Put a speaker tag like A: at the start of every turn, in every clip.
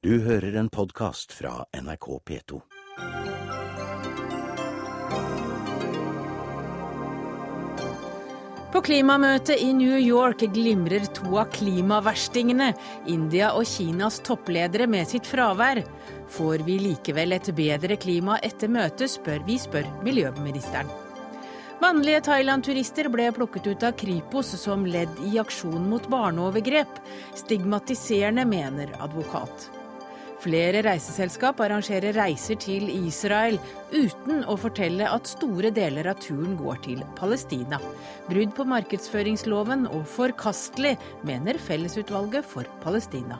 A: Du hører en podkast fra NRK P2.
B: På klimamøtet i New York glimrer to av klimaverstingene, India og Kinas toppledere, med sitt fravær. Får vi likevel et bedre klima etter møtet, spør vi, spør miljøministeren. Mannlige Thailand-turister ble plukket ut av Kripos som ledd i aksjon mot barneovergrep. Stigmatiserende, mener advokat. Flere reiseselskap arrangerer reiser til Israel uten å fortelle at store deler av turen går til Palestina. Brudd på markedsføringsloven og forkastelig, mener Fellesutvalget for Palestina.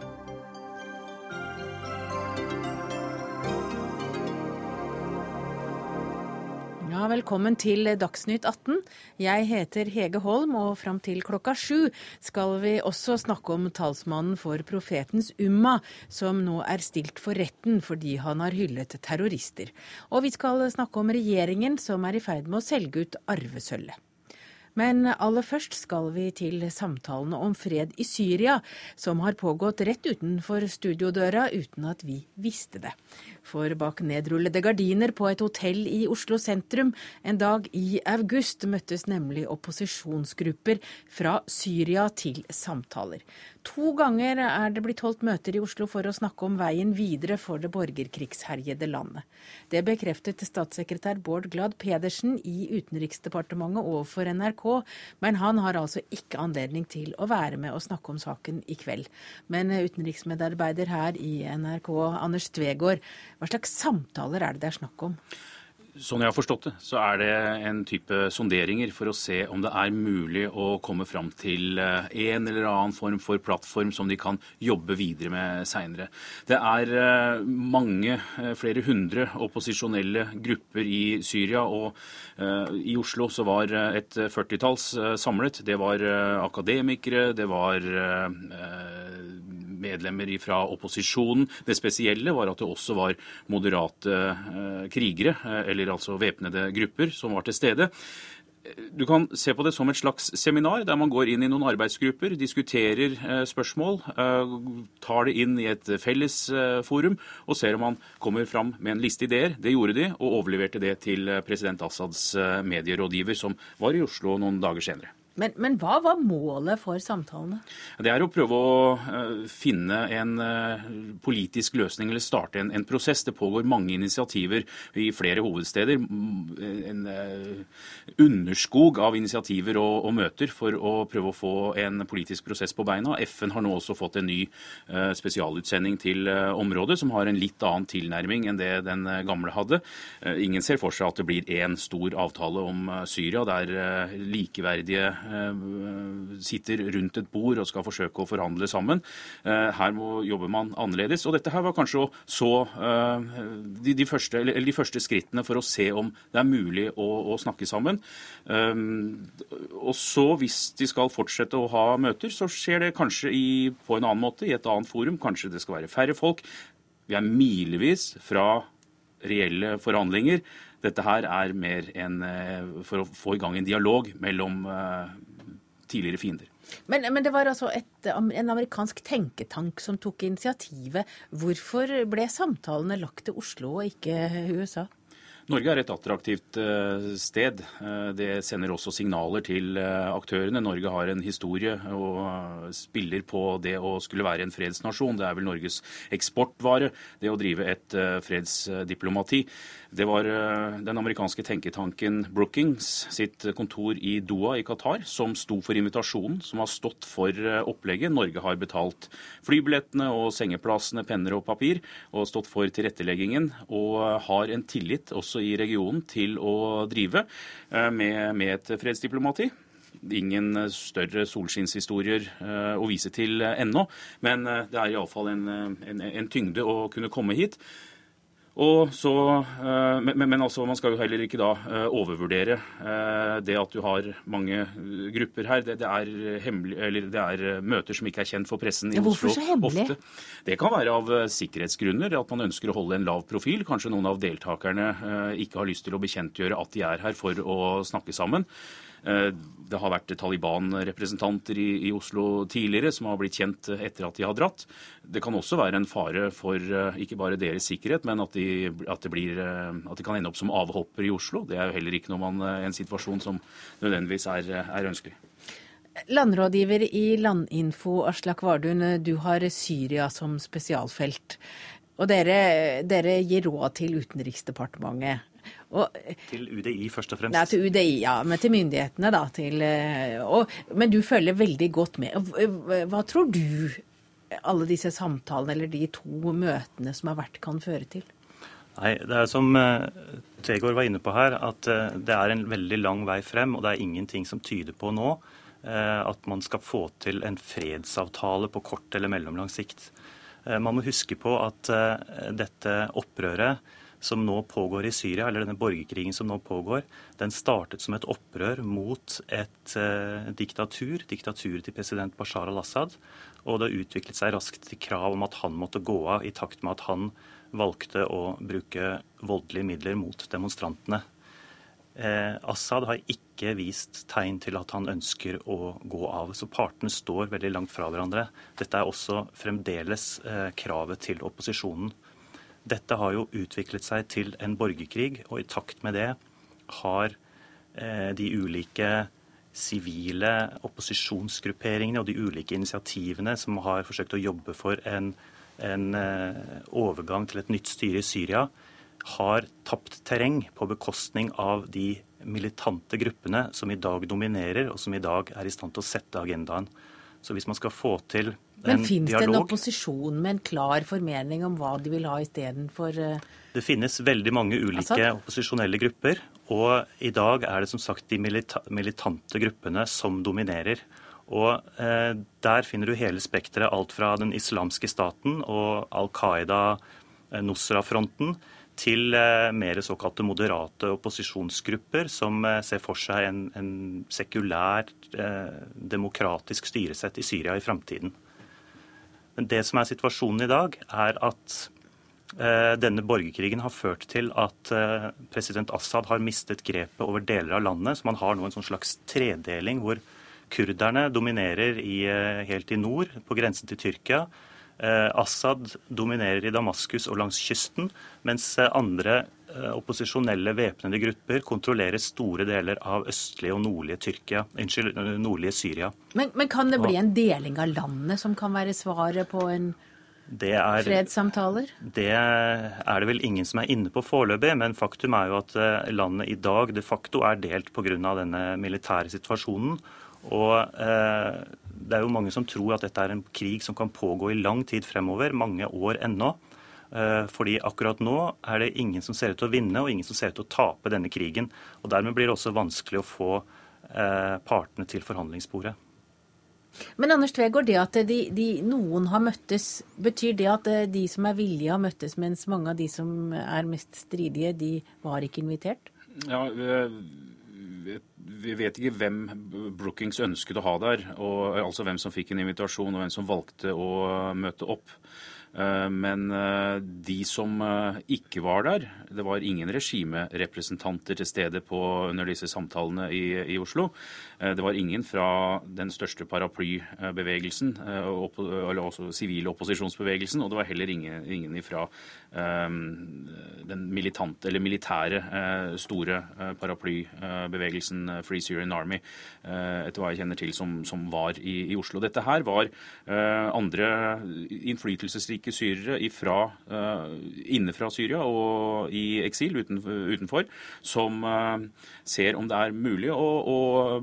B: Ja, velkommen til Dagsnytt 18. Jeg heter Hege Holm, og fram til klokka sju skal vi også snakke om talsmannen for profetens Umma, som nå er stilt for retten fordi han har hyllet terrorister. Og vi skal snakke om regjeringen som er i ferd med å selge ut arvesølvet. Men aller først skal vi til samtalene om fred i Syria, som har pågått rett utenfor studiodøra uten at vi visste det. For bak nedrullede gardiner på et hotell i Oslo sentrum en dag i august møttes nemlig opposisjonsgrupper fra Syria til samtaler. To ganger er det blitt holdt møter i Oslo for å snakke om veien videre for det borgerkrigsherjede landet. Det bekreftet statssekretær Bård Glad Pedersen i Utenriksdepartementet overfor NRK, men han har altså ikke anledning til å være med og snakke om saken i kveld. Men utenriksmedarbeider her i NRK, Anders Tvegård, hva slags samtaler er det det er snakk om?
C: Sånn jeg har forstått det, så er det en type sonderinger for å se om det er mulig å komme fram til en eller annen form for plattform som de kan jobbe videre med seinere. Det er mange, flere hundre opposisjonelle grupper i Syria, og i Oslo så var et førtitalls samlet. Det var akademikere, det var medlemmer fra opposisjonen. Det spesielle var at det også var moderate krigere, eller altså væpnede grupper, som var til stede. Du kan se på det som et slags seminar, der man går inn i noen arbeidsgrupper, diskuterer spørsmål, tar det inn i et fellesforum og ser om man kommer fram med en liste ideer. Det gjorde de, og overleverte det til president Assads medierådgiver, som var i Oslo noen dager senere.
B: Men, men, hva var målet for samtalene?
C: Det er å prøve å uh, finne en uh, politisk løsning eller starte en, en, prosess. Det pågår mange initiativer i flere hovedsteder. En uh, underskog av initiativer og, og, møter for å prøve å få en politisk prosess på beina. FN har nå også fått en ny spesialutsending til området, som har en litt annen tilnærming enn det den gamle hadde. ingen ser for seg at det blir én stor avtale om Syria, der likeverdige sitter rundt et bord og skal forsøke å forhandle sammen. Her må, jobber man annerledes. Og dette her var kanskje så de, de, første, de, første, skrittene for å se om det er mulig å, å snakke sammen. Og så, hvis de skal fortsette å ha møter, så skjer det kanskje i, på en annen måte, i et annet forum. Kanskje det skal være færre folk. Vi er milevis fra reelle forhandlinger. Dette her er mer enn for å få i gang en dialog mellom tidligere fiender.
B: Men, men det var altså et, en amerikansk tenketank som tok initiativet. Hvorfor ble samtalene lagt til Oslo og ikke USA?
C: Norge er et attraktivt sted. Det sender også signaler til aktørene. Norge har en historie og spiller på det å skulle være en fredsnasjon. Det er vel Norges eksportvare, det å drive et fredsdiplomati. Det var den amerikanske tenketanken Brookings sitt kontor i Doha i Qatar som sto for invitasjonen, som har stått for opplegget. Norge har betalt flybillettene og sengeplassene, penner og papir, og stått for tilretteleggingen, og har en tillit også i regionen til å drive med, med et fredsdiplomati. Ingen større solskinnshistorier å vise til ennå, men det er iallfall en, en, en tyngde å kunne komme hit. Så, men, men altså, man skal jo heller ikke da overvurdere det at du har mange grupper her. Det, det, er, hemmelig, det er møter som ikke er kjent for pressen i
B: ja, hvorfor
C: Oslo. Ofte. Det kan være av sikkerhetsgrunner, at man ønsker å holde en lav profil. Kanskje noen av deltakerne ikke har lyst til å bekjentgjøre at de er her for å snakke sammen. Det har vært Taliban-representanter i, i, Oslo tidligere som har blitt kjent etter at de har dratt. Det kan også være en fare for ikke bare deres sikkerhet, men at de, at det blir, at de kan ende opp som avhopper i Oslo. Det er jo heller ikke man, en situasjon som nødvendigvis er, er ønskelig.
B: Landrådgiver i Landinfo, Aslak Vardun, du har Syria som spesialfelt. Og dere, dere gir råd til Utenriksdepartementet.
D: Og, til UDI først og fremst?
B: Nei, til UDI, ja. Men til myndighetene, da. Til, og, men du følger veldig godt med. Hva tror du alle disse samtalene eller de to møtene som har vært, kan føre til?
D: Nei, det er som uh, Tegård var inne på her, at det er en veldig lang vei frem. Og det er ingenting som tyder på nå at man skal få til en fredsavtale på kort eller mellomlang sikt. Man må huske på at dette opprøret som nå pågår i Syria, eller denne borgerkrigen som nå pågår, den startet som et opprør mot et eh, diktatur, diktaturet til president Bashar al-Assad. Og det utviklet seg raskt til krav om at han måtte gå av i takt med at han valgte å bruke voldelige midler mot demonstrantene. Eh, Assad har ikke vist tegn til at han ønsker å gå av. Så partene står veldig langt fra hverandre. Dette er også fremdeles eh, kravet til opposisjonen. Dette har jo utviklet seg til en borgerkrig, og i takt med det har eh, de ulike sivile opposisjonsgrupperingene og de ulike initiativene som har forsøkt å jobbe for en, en eh, overgang til et nytt styre i Syria, har tapt terreng på bekostning av de militante gruppene som i dag dominerer, og som i dag er i stand til å sette agendaen. Så hvis man skal få til
B: men fins det en opposisjon med en klar formening om hva de vil ha istedenfor uh,
D: Det finnes veldig mange ulike Assad? opposisjonelle grupper. Og i dag er det som sagt de milita militante gruppene som dominerer. Og eh, Der finner du hele spekteret, alt fra den islamske staten og Al Qaida, eh, til eh, mer såkalte moderate opposisjonsgrupper som eh, ser for seg en, en sekulær, eh, demokratisk styresett i Syria i framtiden. Men det som er situasjonen i dag, er at eh, denne borgerkrigen har ført til at eh, president Assad har mistet grepet over deler av landet. Så man har nå en sånn slags tredeling hvor kurderne dominerer i, eh, helt i nord, på grensen til Tyrkia. Assad dominerer i Damaskus og langs kysten, mens andre opposisjonelle væpnede grupper kontrollerer store deler av østlige og nordlige, Tyrkia, unnskyld, eh, nordlige Syria.
B: Men, men, kan det bli en deling av landet som kan være svaret på en det er, fredssamtaler?
D: Det er det vel ingen som er inne på foreløpig, men faktum er jo at eh, landet i dag de facto er delt pga. denne militære situasjonen. Og eh, det er jo mange som tror at dette er en krig som kan pågå i lang tid fremover, mange år ennå. Eh, fordi akkurat nå er det ingen som ser ut til å vinne, og ingen som ser ut til å tape denne krigen. Og Dermed blir det også vanskelig å få eh, partene til forhandlingsbordet.
B: Men Anders Tvegård, det at de, de, noen har møttes, betyr det at eh, de som er villige har møttes, mens mange av de som er mest stridige, de var ikke invitert?
C: Ja, vi vet ikke hvem Brookings ønsket å ha der, og, altså hvem som fikk en invitasjon og hvem som valgte å møte opp. Eh, men eh, de som eh, ikke var der Det var ingen regimerepresentanter til stede på, under disse samtalene i, i, Oslo. Det var ingen fra den største paraplybevegelsen, eller også sivile opposisjonsbevegelsen, og det var heller ingen, ingen fra den militante, eller militære store paraplybevegelsen Free Syrian Army, etter hva jeg kjenner til, som, som var i, i, Oslo. Dette her var andre innflytelsesrike syrere ifra, uh, inne fra Syria og i eksil utenfor, som ser om det er mulig å, å,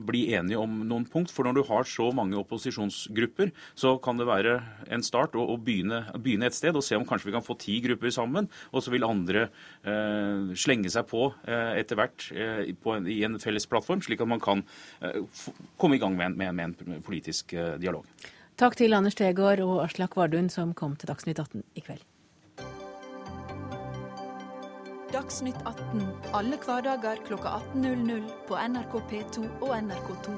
C: bli enige om noen punkt. For når du har så mange opposisjonsgrupper, så kan det være en start å, å begynne, begynne, et sted og se om kanskje vi kan få ti grupper sammen. Og så vil andre uh, slenge seg på etter hvert i en felles plattform, slik at man kan komme i gang med en, med en, med en politisk dialog.
B: Takk til Anders Tvegård og Aslak Vardun som kom til Dagsnytt 18 i kveld.
E: Dagsnytt 18 alle hverdager klokka 18.00 på NRK P2 og NRK2.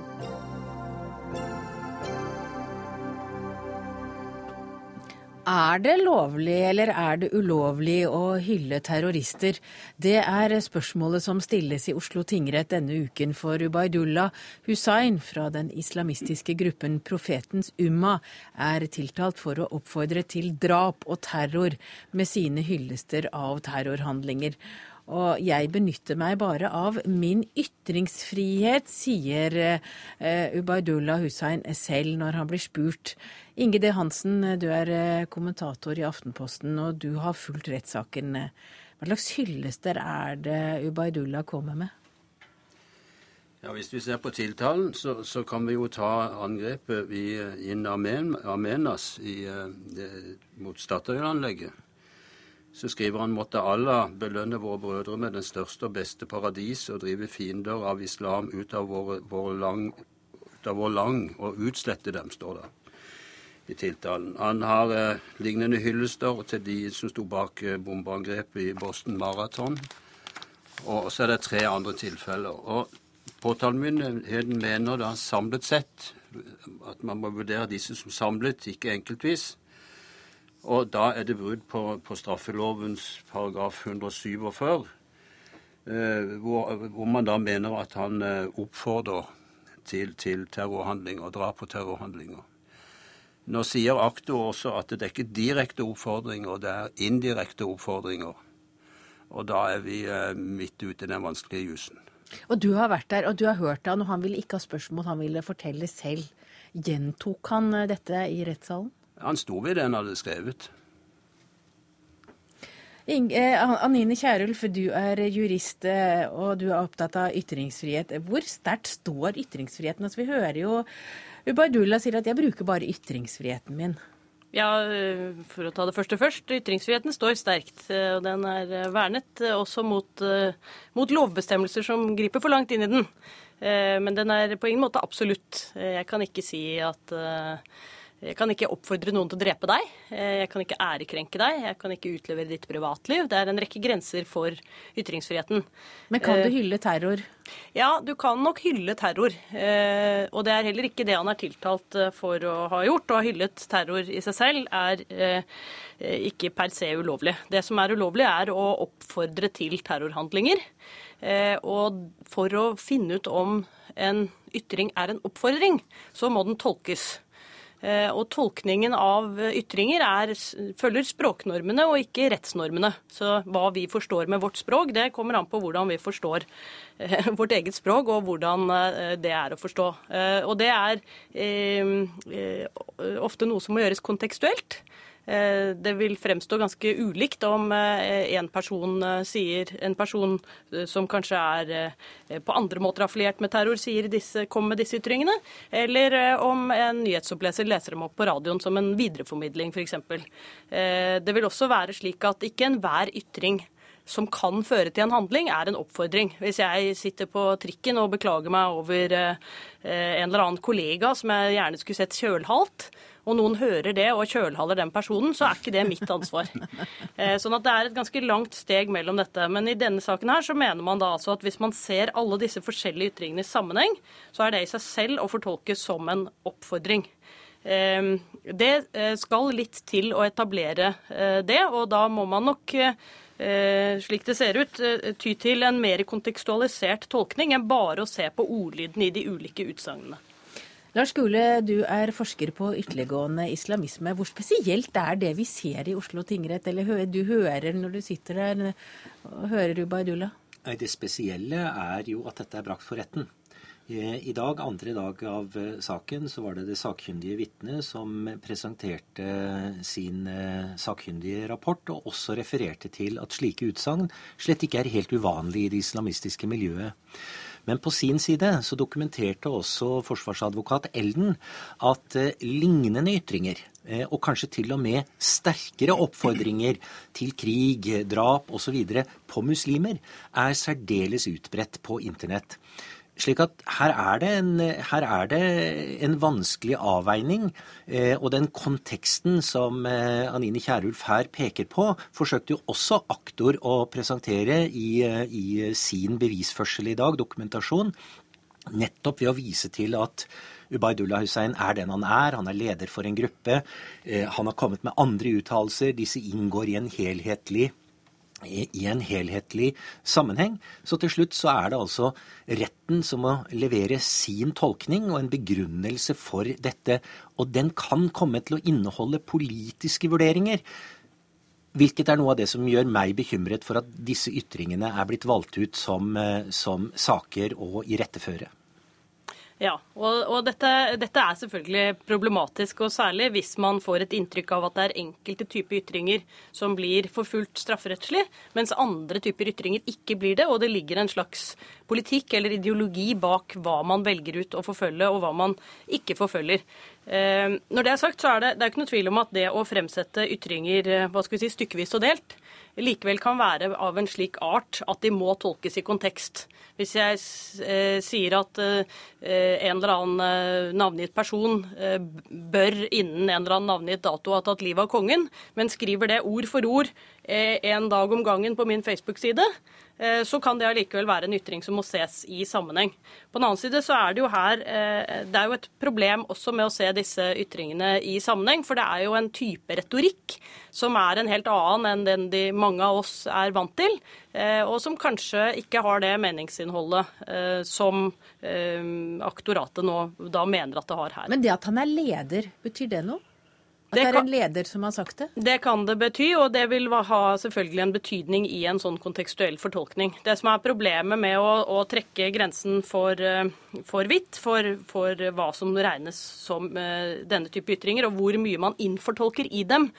B: Er det lovlig eller er det ulovlig å hylle terrorister? Det er spørsmålet som stilles i Oslo tingrett denne uken for Ubaydullah Hussain fra den islamistiske gruppen Profetens Umma er tiltalt for å oppfordre til drap og terror med sine hyllester av terrorhandlinger. Og jeg benytter meg bare av min ytringsfrihet, sier uh, Ubaydullah Hussein selv når han blir spurt. Inge D. Hansen, du er uh, kommentator i Aftenposten, og du har fulgt rettssaken. Hva slags hyllester er det Ubaydullah kommer med?
F: Ja, Hvis vi ser på tiltalen, så, så kan vi jo ta angrepet i, i Amenas i, det, mot Statoil-anlegget så skriver han måtte Allah belønne våre brødre med den største og beste paradis og drive fiender av islam ut av vår, vår, lang, ut av vår lang, og utslette dem, står det i tiltalen. Han har eh, lignende hyllester til de som sto bak eh, bombeangrepet i Boston Marathon. Og så er det tre andre tilfeller. Og Påtalemyndigheten mener da samlet sett at man må vurdere disse som samlet, ikke enkeltvis. Og da er det brudd på, på straffelovens paragraf 147, eh, hvor, hvor, man da mener at han eh, oppfordrer til, til terrorhandlinger, drap på terrorhandlinger. Nå sier akto også at det er ikke direkte oppfordringer, det er indirekte oppfordringer. Og da er vi eh, midt ute i den vanskelige jussen.
B: Og du har vært der, og du har hørt han, og han ville ikke ha spørsmål, han ville fortelle selv. Gjentok han eh, dette i rettssalen?
F: Han sto ved det han hadde skrevet.
B: Inge, Anine Kierulf, du er jurist eh, og du er opptatt av ytringsfrihet. Hvor sterkt står ytringsfriheten? Altså, vi hører jo Ubaydullah sier at 'jeg bruker bare ytringsfriheten min'.
G: Ja, eh, For å ta det første først. Ytringsfriheten står sterkt. og Den er vernet også mot, mot lovbestemmelser som griper for langt inn i den. Men den er på ingen måte absolutt. Jeg kan ikke si at jeg kan ikke oppfordre noen til å drepe deg. Eh, jeg kan ikke ærekrenke deg. Jeg kan ikke utlevere ditt privatliv. Det er en rekke grenser for ytringsfriheten.
B: Men kan du eh, hylle terror?
G: Ja, du kan nok hylle terror. Eh, og det er heller ikke det han er tiltalt for å ha gjort. Å ha hyllet terror i seg selv er ikke per se ulovlig. Det som er ulovlig, er å oppfordre til terrorhandlinger. Og for å finne ut om en ytring er en oppfordring, så må den tolkes. Eh, og tolkningen av ytringer er, følger språknormene og ikke rettsnormene. Så hva vi forstår med vårt språk, det kommer an på hvordan vi forstår eh, vårt eget språk, og hvordan eh, det er å forstå. Og det er ofte noe som må gjøres kontekstuelt. Eh, det vil fremstå ganske ulikt om eh, en person eh, sier En person som kanskje er på andre måter affiliert med terror, sier disse, kommer med disse ytringene, eller om en nyhetsoppleser leser dem opp på radioen som en videreformidling, f.eks. Det vil også være slik at ikke enhver ytring som kan føre til en handling, er en oppfordring. Hvis jeg sitter på trikken og beklager meg over en eller annen kollega som jeg gjerne skulle sett kjølhalt, og noen hører det og kjølhaler den personen, så er ikke det mitt ansvar. Eh, sånn at det er et ganske langt steg mellom dette. Men i denne saken her så mener man da altså at hvis man ser alle disse forskjellige ytringene i sammenheng, så er det i seg selv å fortolke som en oppfordring. Eh, det eh, skal litt til å etablere det, og da må man nok slik det ser ut, ty til en mer kontekstualisert tolkning enn bare å se på ordlyden i de ulike utsagnene.
B: Lars Gule, du er forsker på ytterliggående islamisme. Hvor spesielt er det vi ser i Oslo tingrett, eller du hører når du sitter der? Hører du Baidullah?
A: Det spesielle er jo at dette er brakt for retten. I dag, andre dag av eh, saken, så var det det sakkyndige vitnet som presenterte sin eh, sakkyndige rapport, og også refererte til at slike utsagn slett ikke er helt uvanlig i det islamistiske miljøet. Men på sin side så dokumenterte også forsvarsadvokat Elden at eh, lignende ytringer, eh, og kanskje til og med sterkere oppfordringer til krig, drap osv. på muslimer, er særdeles utbredt på internett. Slik at her er det en, er det en vanskelig avveining. Eh, og den konteksten som eh, Anine Kierulf her peker på, forsøkte jo også aktor å presentere i, eh, i sin bevisførsel i dag, dokumentasjon. Nettopp ved å vise til at Ubaydullah Hussein er den han er. Han er leder for en gruppe. Eh, han har kommet med andre uttalelser. Disse inngår i en helhetlig i en helhetlig sammenheng. Så til slutt så er det altså retten som må levere sin tolkning og en begrunnelse for dette. Og den kan komme til å inneholde politiske vurderinger. Hvilket er noe av det som gjør meg bekymret for at disse ytringene er blitt valgt ut som, eh, som saker å iretteføre.
G: Ja, og, og dette, dette, er selvfølgelig problematisk, og særlig hvis man får et inntrykk av at det er enkelte typer ytringer som blir forfulgt strafferettslig, mens andre typer ytringer ikke blir det, og det ligger en slags politikk eller ideologi bak hva man velger ut å forfølge, og hva man ikke forfølger. Eh, når det er sagt, så er det, det er ikke noe tvil om at det å fremsette ytringer eh, hva skal vi si, stykkevis og delt, likevel kan være av en slik art at de må tolkes i kontekst. Hvis jeg eh, sier at eh, en eller annen eh, navngitt person bør innen en eller annen navngitt dato ha tatt livet av kongen, men skriver det ord for ord en dag om gangen på min Facebook-side, Eh, så kan det allikevel være en ytring som må ses i sammenheng. På den annen side så er det jo her eh, Det er jo et problem også med å se disse ytringene i sammenheng, for det er jo en type retorikk som er en helt annen enn den de mange av oss er vant til, eh, og som kanskje ikke har det meningsinnholdet som aktoratet nå da mener at det har her.
B: Men det at han er leder, betyr det noe? At det, det er en leder som har sagt det?
G: Det kan det bety, og det vil ha selvfølgelig en betydning i en sånn kontekstuell fortolkning. Det som er problemet med å, å trekke grensen for, eh, for vidt for, for, hva som regnes som uh, denne type ytringer, og hvor mye man innfortolker i dem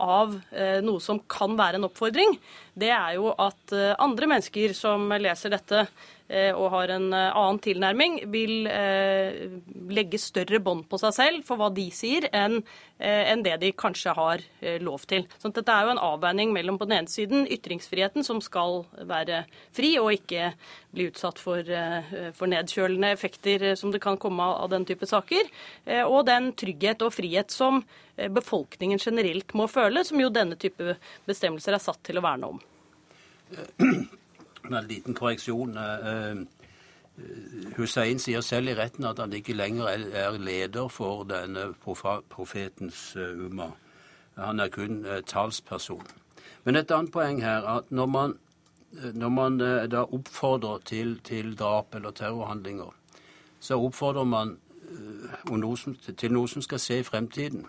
G: av uh, noe som kan være en oppfordring, det er jo at andre mennesker som leser dette, Eh, og har en eh, annen tilnærming, vil eh, legge større bånd på seg selv for hva de sier, enn det de kanskje har lov til. Så dette er jo en avveining mellom på den ene siden ytringsfriheten, som skal være fri og ikke bli utsatt for, for nedkjølende effekter som det kan komme av den type saker, og den trygghet og frihet som befolkningen generelt må føle, som jo denne type bestemmelser er satt til å verne om.
F: En liten korreksjon. Eh, eh, Hussein sier selv i retten at han ikke lenger er leder for denne profetens eh, umma. Han er kun talsperson. Men et annet poeng her at når man, når man da oppfordrer til, til, drap eller terrorhandlinger, så oppfordrer man til noe som skal skje i fremtiden.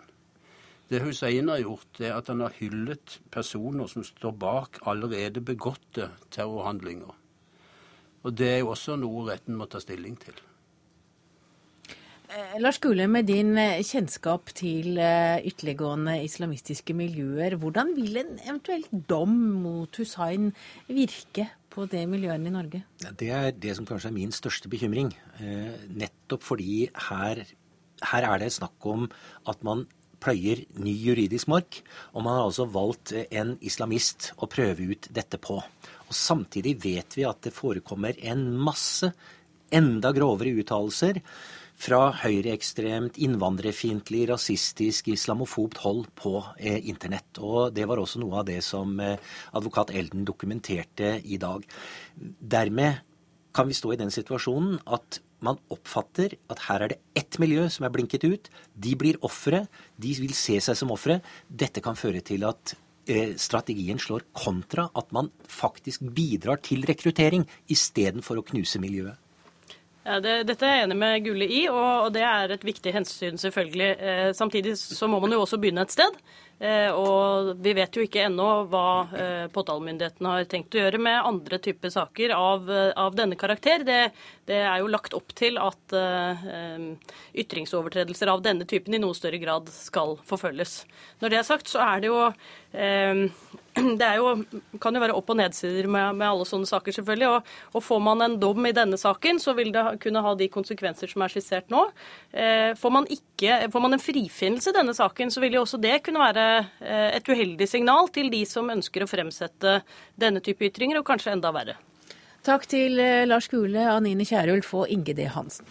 F: Det Hussein har gjort, er at han har hyllet personer som står bak allerede begåtte terrorhandlinger. Og det er jo også noe retten må ta stilling til.
B: Eh, Lars Gule, med din eh, kjennskap til eh, ytterliggående islamistiske miljøer, hvordan vil en eventuell dom mot Hussein virke på det miljøet i Norge?
A: Det er det som kanskje er min største bekymring. Nettopp fordi her, her er det snakk om at man pløyer ny juridisk mark. Og man har altså valgt en islamist å prøve ut dette på. Og Samtidig vet vi at det forekommer en masse enda grovere uttalelser fra høyreekstremt, innvandrerfiendtlig, rasistisk, islamofobt hold på eh, internett. Og det var også noe av det som eh, advokat Elden dokumenterte i dag. Dermed kan vi stå i den situasjonen at man oppfatter at her er det ett miljø som er blinket ut. De blir ofre. De vil se seg som ofre. Dette kan føre til at eh, strategien slår kontra at man faktisk bidrar til rekruttering istedenfor å knuse miljøet.
G: Ja, det, dette er jeg enig med Gulle i, og, og, det er et viktig hensyn, selvfølgelig. Eh, samtidig så må man jo også begynne et sted. Eh, og vi vet jo ikke ennå hva eh, påtalemyndigheten har tenkt å gjøre med andre typer saker av, eh, av denne karakter. Det, det, er jo lagt opp til at ytringsovertredelser av denne typen i noe større grad skal forfølges. Når det er sagt, så er det jo det jo, kan jo være opp- og nedsider med, med, alle sånne saker, selvfølgelig. Og, og, får man en dom i denne saken, så vil det kunne ha de konsekvenser som er skissert nå. Eh, får, man ikke, får, man en frifinnelse i denne saken, så vil jo også det kunne være eh, et uheldig signal til de som ønsker å fremsette denne type ytringer, og kanskje enda verre.
B: Takk til eh, Lars Gule, Anine Kierulf og Inge D. Hansen.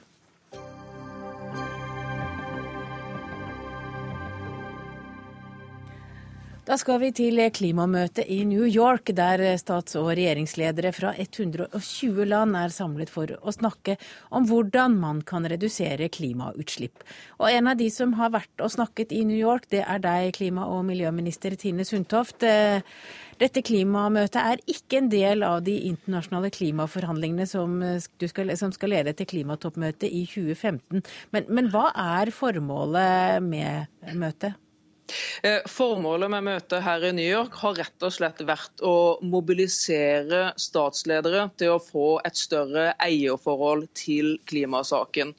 B: Da skal vi til klimamøtet i New York, der stats- og regjeringsledere fra 120 land er samlet for å snakke om hvordan man kan redusere klimautslipp. Og en av de som har vært og snakket i New York, det er deg, klima- og miljøminister Tine Sundtoft. Dette klimamøtet er ikke en del av de internasjonale klimaforhandlingene som skal, som skal lede til klimatoppmøtet i 2015. Men, men hva er formålet med møtet?
H: Eh, formålet med møtet her i New York har rett og slett vært å mobilisere statsledere til å få et større eierforhold til klimasaken.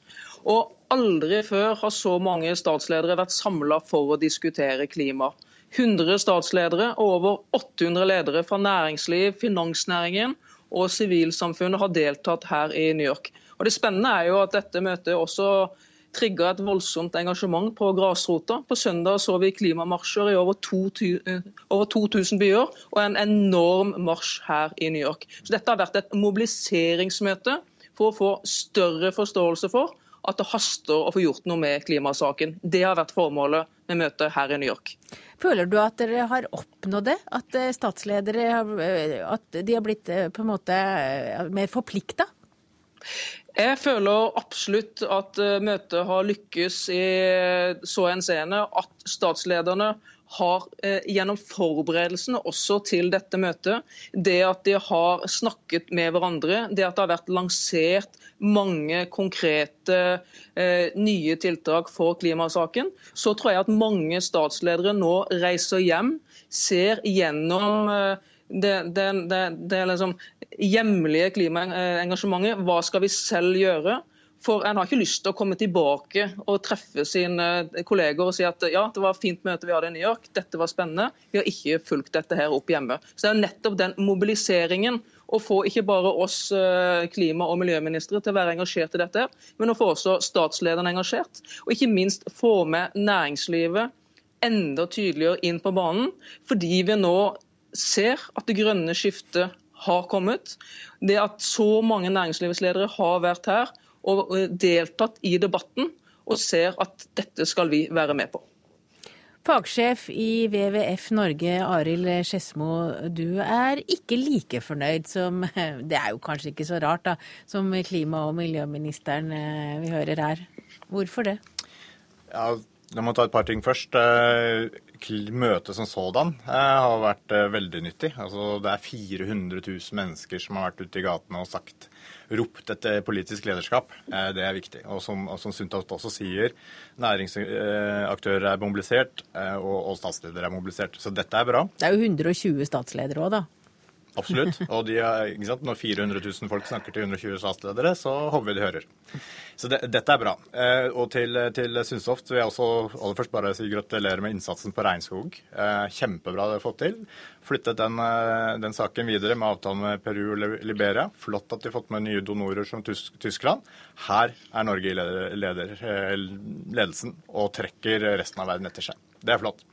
H: Og Aldri før har så mange statsledere vært samla for å diskutere klima. 100 statsledere og over 800 ledere fra næringsliv, finansnæringen og sivilsamfunnet har deltatt her i New York. Og Det spennende er jo at dette møtet også trigga et voldsomt engasjement på grasrota. På søndag så vi klimamarsjer i over 2000, over 2000 byer, og en enorm marsj her i New York. Så Dette har vært et mobiliseringsmøte for å få større forståelse for at det haster å få gjort noe med klimasaken. Det har vært formålet med møtet her i New York.
B: Føler du at dere har oppnådd det? At eh, statsledere eh, at de har blitt eh, på en måte mer forplikta?
H: Jeg føler absolutt at eh, møtet har lykkes i så henseende at statslederne har eh, gjennom forberedelsene også til dette møtet, det at de har snakket med hverandre, det at det har vært lansert mange konkrete eh, nye tiltak for klimasaken, så tror jeg at mange statsledere nå reiser hjem, ser gjennom eh, det, det, det, det liksom hjemlige klimaengasjementet. Hva skal vi selv gjøre? For En har ikke lyst til å komme tilbake og treffe sine kolleger og si at ja, det var et fint møte vi hadde i New York, dette var spennende, vi har ikke fulgt dette her opp hjemme. Så Det er nettopp den mobiliseringen å få ikke bare oss eh, klima- og miljøministre til å være engasjert i dette, men å få også statslederen engasjert. Og ikke minst få med næringslivet enda tydeligere inn på banen, fordi vi nå ser at det grønne skiftet har kommet. Det at så mange næringslivsledere har vært her og deltatt i debatten og ser at dette skal vi være med på.
B: Fagsjef i WWF Norge, Arild Skedsmo. Du er ikke like fornøyd som Det er jo kanskje ikke så rart, da, som klima- og miljøministeren eh, vi hører her. Hvorfor det?
I: Ja, La meg ta et par ting først. Eh, møtet som sådan eh, har vært eh, veldig nyttig. Altså, det er 400 000 mennesker som har vært ute i gatene og sagt, ropt etter politisk lederskap. Det er viktig. Og som, og som Sundtoft også sier, næringsaktører er mobilisert, og, og statsledere er mobilisert. Så dette er bra.
B: Det er jo 120 statsledere òg, da.
I: Absolutt. Og de Når 400 000 folk snakker til 120 statsledere, så håper vi de hører. Så det, dette er bra. Eh, og til, til Sundsoft vil jeg også aller først bare si gratulerer med innsatsen på regnskog. Eh, kjempebra det har fått til. Flyttet den, eh, den, saken videre med avtalen med Peru og Liberia. Flott at de har fått med nye donorer som Tysk, Tyskland. Her er Norge i leder, leder, eh, ledelsen og trekker resten av verden etter seg. Det er flott.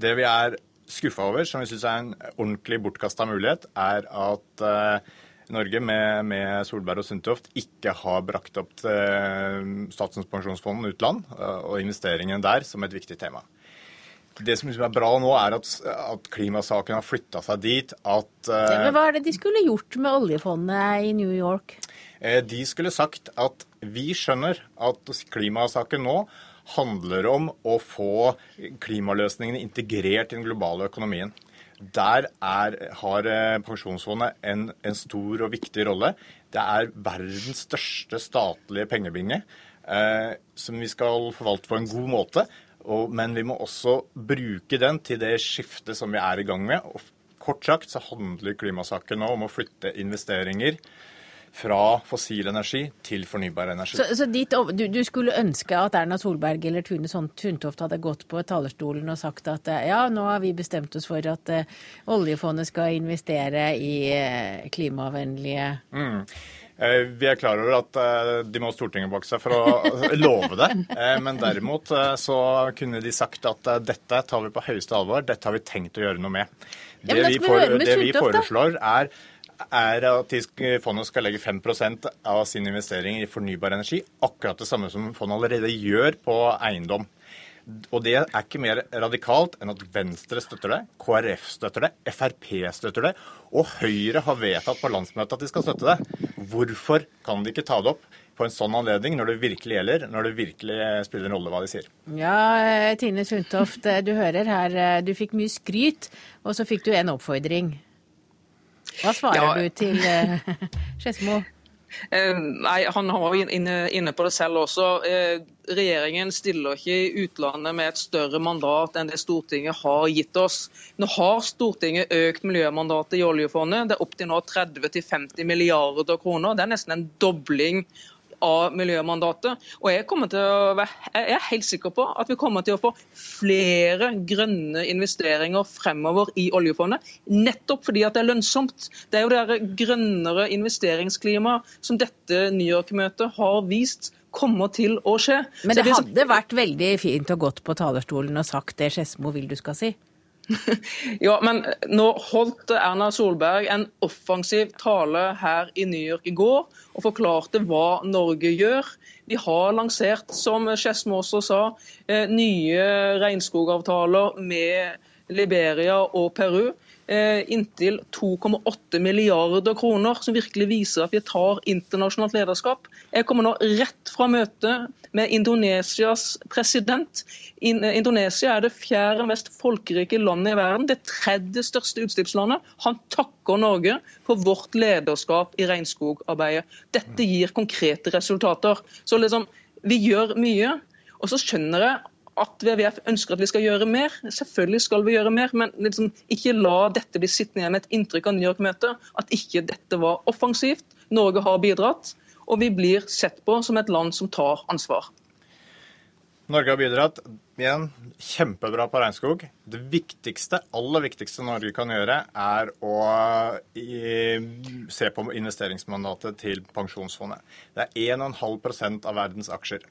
I: Det vi er skuffa over, som vi syns er en ordentlig bortkasta mulighet, er at uh, Norge med, med, Solberg og Sundtoft ikke har brakt opp til Statens pensjonsfond utland uh, og investeringene der som et viktig tema. Det som liksom er bra nå, er at, at klimasaken har flytta seg dit at
B: ja, Men Hva er det de skulle gjort med oljefondet i New York?
I: De skulle sagt at vi skjønner at klimasaken nå handler om å få klimaløsningene integrert i den globale økonomien. Der er, har eh, Pensjonsfondet en, en, stor og viktig rolle. Det er verdens største statlige pengebinge eh, som vi skal forvalte på en god måte. Og, men vi må også bruke den til det skiftet som vi er i gang med. Og kort sagt så handler klimasaken nå om å flytte investeringer fra fossil energi til fornybar energi.
B: Så, så dit, du, du, skulle ønske at Erna Solberg eller Tune Sundtoft hadde gått på talerstolen og sagt at eh, ja, nå har vi bestemt oss for at uh, oljefondet skal investere i uh, klimavennlige
I: mm. Vi er klar over at de må ha Stortinget bak seg for å love det. Men derimot så kunne de sagt at dette tar vi på høyeste alvor, dette har vi tenkt å gjøre noe med. Det, vi foreslår, er er at fondet skal legge 5% av sin investering i fornybar energi. Akkurat det samme som fondet allerede gjør på eiendom. Og det er ikke mer radikalt enn at Venstre støtter det, KrF støtter det, Frp støtter det, og Høyre har vedtatt på landsmøtet at de skal støtte det. Hvorfor kan de ikke ta det opp på en sånn anledning når det virkelig gjelder, når det virkelig spiller en rolle hva de sier?
B: Ja, Tine Sundtoft, du hører her, du fikk mye skryt, og så fikk du en oppfordring. Hva svarer
H: Ja.
B: du til Skedsmo?
H: Eh, Nei, Han var jo inne, inne på det selv også. Eh, Regjeringen stiller ikke i utlandet med et større mandat enn det Stortinget har gitt oss. Nå har Stortinget økt miljømandatet i oljefondet. Det er opp til nå 30-50 milliarder kroner. Det er nesten en dobling av miljømandatet. Og jeg, være, jeg er helt sikker på at vi kommer til å få flere grønne investeringer fremover i oljefondet. Nettopp fordi at det er lønnsomt. Det er jo det grønnere investeringsklimaet som dette New York-møtet har vist kommer til å skje.
B: Men det hadde vært veldig fint å gått på talerstolen og sagt det Skedsmo vil du skal si.
H: Ja, men nå holdt Erna Solberg en offensiv tale her i New York i går og forklarte hva Norge gjør. Vi har lansert, som Skedsmo også sa, eh, nye regnskogavtaler med Liberia og Peru. Eh, Inntil 2,8 milliarder kroner, som virkelig viser at vi tar internasjonalt lederskap. Jeg kommer nå rett fra møtet med Indonesias president. Indonesia er det fjerde mest folkerike landet i verden, det tredje største utslippslandet. Han takker Norge for vårt lederskap i regnskogarbeidet. Dette gir konkrete resultater. Så liksom, vi gjør mye. Og så skjønner jeg at WWF ønsker at vi skal gjøre mer. Selvfølgelig skal vi gjøre mer, men liksom, ikke la dette bli sittende igjen med et inntrykk av New York-møtet at ikke dette var offensivt. Norge har bidratt, og vi blir sett på som et land som tar ansvar.
I: Norge har bidratt. Igjen, kjempebra på regnskog. Det viktigste, aller viktigste Norge kan gjøre, er å se på investeringsmandatet til pensjonsfondet. Det er 1,5% av verdens aksjer.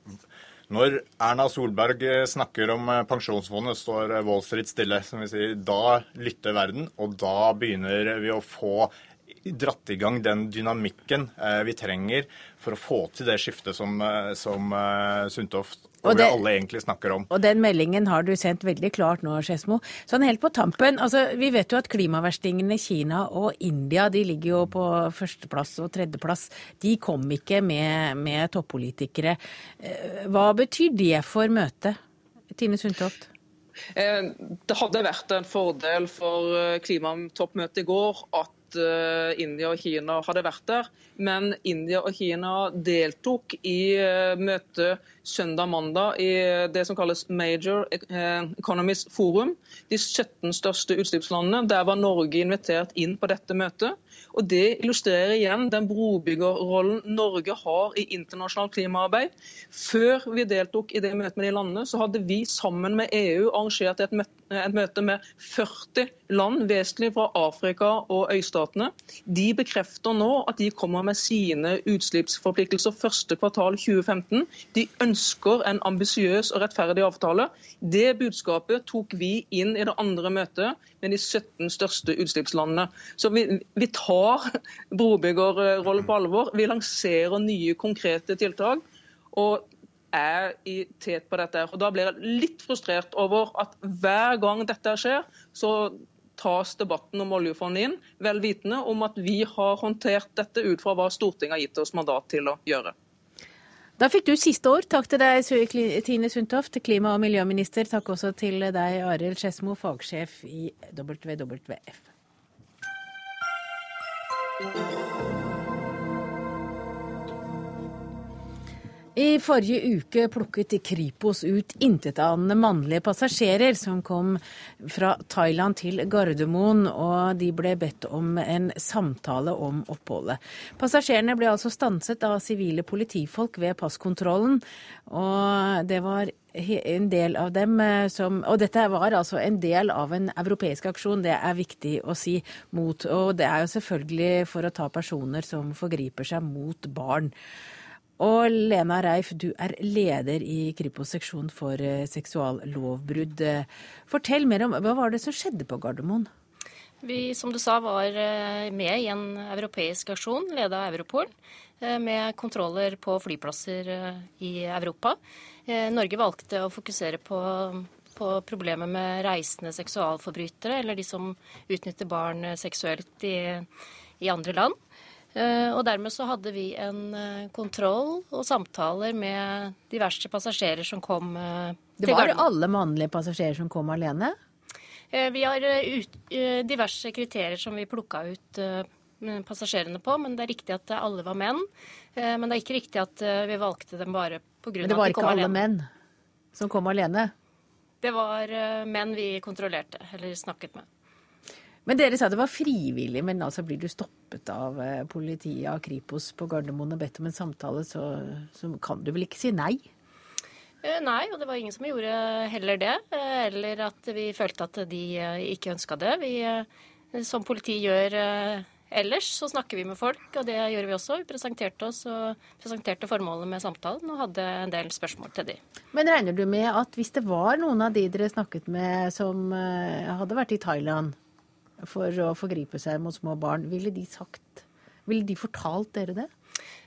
I: Når Erna Solberg snakker om pensjonsfondet, står Wall Street stille. som vi sier. Da lytter verden, og da begynner vi å få dratt i gang den dynamikken eh, vi trenger for å få til det skiftet som, eh, som eh, Sundtoft og,
B: Og det-
I: alle egentlig snakker om.
B: Og den meldingen har du sendt veldig klart nå, Skedsmo. Sånn helt på tampen, altså vi vet jo at klimaverstingene Kina og India de ligger jo på førsteplass og tredjeplass. De kom ikke med, med toppolitikere. Eh, Hva betyr det for møtet? Tine Sundtoft?
H: Eh, Det hadde vært en fordel for eh, klimatoppmøtet i går at eh, India og Kina hadde vært der. Men India og Kina deltok i uh, møtet søndag-mandag i det som kalles Major eh, Economies Forum. De 17 største utslippslandene. Der var Norge invitert inn på dette møtet. Og Det illustrerer igjen den brobyggerrollen Norge har i internasjonalt klimaarbeid. Før vi deltok i det møtet med de landene, så hadde vi sammen med EU arrangert et møte, med 40 land, vesentlig fra Afrika og øystatene. De bekrefter nå at de kommer med sine utslippsforpliktelser første kvartal 2015. De ønsker en ambisiøs og rettferdig avtale. Det budskapet tok vi inn i det andre møtet med de 17 største utslippslandene. Så vi, vi tar brobyggerrollen på alvor. Vi lanserer nye konkrete tiltak. og er i tet på dette. Og Da blir jeg litt frustrert over at hver gang dette skjer, så tas debatten om oljefondet inn, vel vitende om at vi har håndtert dette ut fra hva Stortinget har gitt oss mandat til å gjøre.
B: Da fikk du siste ord. Takk til deg, Tine Sundtoft, klima- og miljøminister. Takk også til deg, Arild Skedsmo, fagsjef i WWF. I forrige uke plukket Kripos ut intetanende mannlige passasjerer som kom fra Thailand til Gardermoen, og de ble bedt om en samtale om oppholdet. Passasjerene ble altså stanset av sivile politifolk ved passkontrollen, og det var en del av dem eh, som Og dette var altså en del av en europeisk aksjon, det er viktig å si, mot Og det er jo selvfølgelig for å ta personer som forgriper seg mot barn. Og Lena Reif, du er leder i Kripos seksjon for eh, seksuallovbrudd. Eh, Fortell mer om hva var det som skjedde på Gardermoen?
J: Vi, som du sa, var med i en europeisk aksjon ledet av Europol med kontroller på flyplasser i Europa. Norge valgte å fokusere på, på problemet med reisende seksualforbrytere, eller de som utnytter barn seksuelt i, i andre land. Eh, og dermed så hadde vi en eh, kontroll og samtaler med diverse passasjerer som kom eh,
B: til Gardermoen. Det var alle mannlige passasjerer som kom alene?
J: Vi har ut, diverse kriterier som vi plukka ut passasjerene på, men det er riktig at alle var menn. Men det er ikke riktig at vi valgte dem bare pga. at de kom alene. Men
B: det var ikke alle menn som kom alene?
J: Det var menn vi kontrollerte, eller snakket med.
B: Men dere sa det var frivillig, men altså blir du stoppet av eh, politiet, av Kripos på Gardermoen og bedt om en samtale, så, så kan du vel ikke si nei?
J: Eh, nei, og det var ingen som gjorde heller det. Eh, eller at vi følte at de ikke ønska det. Vi, som politi gjør ellers, så snakker vi med folk, og det gjør vi også. Vi presenterte oss og presenterte formålet med samtalen og hadde en del spørsmål til de.
B: Men regner du med at hvis det var noen av de dere snakket med som hadde vært i Thailand, for å forgripe seg mot små barn. Ville de sagt Ville de fortalt dere det?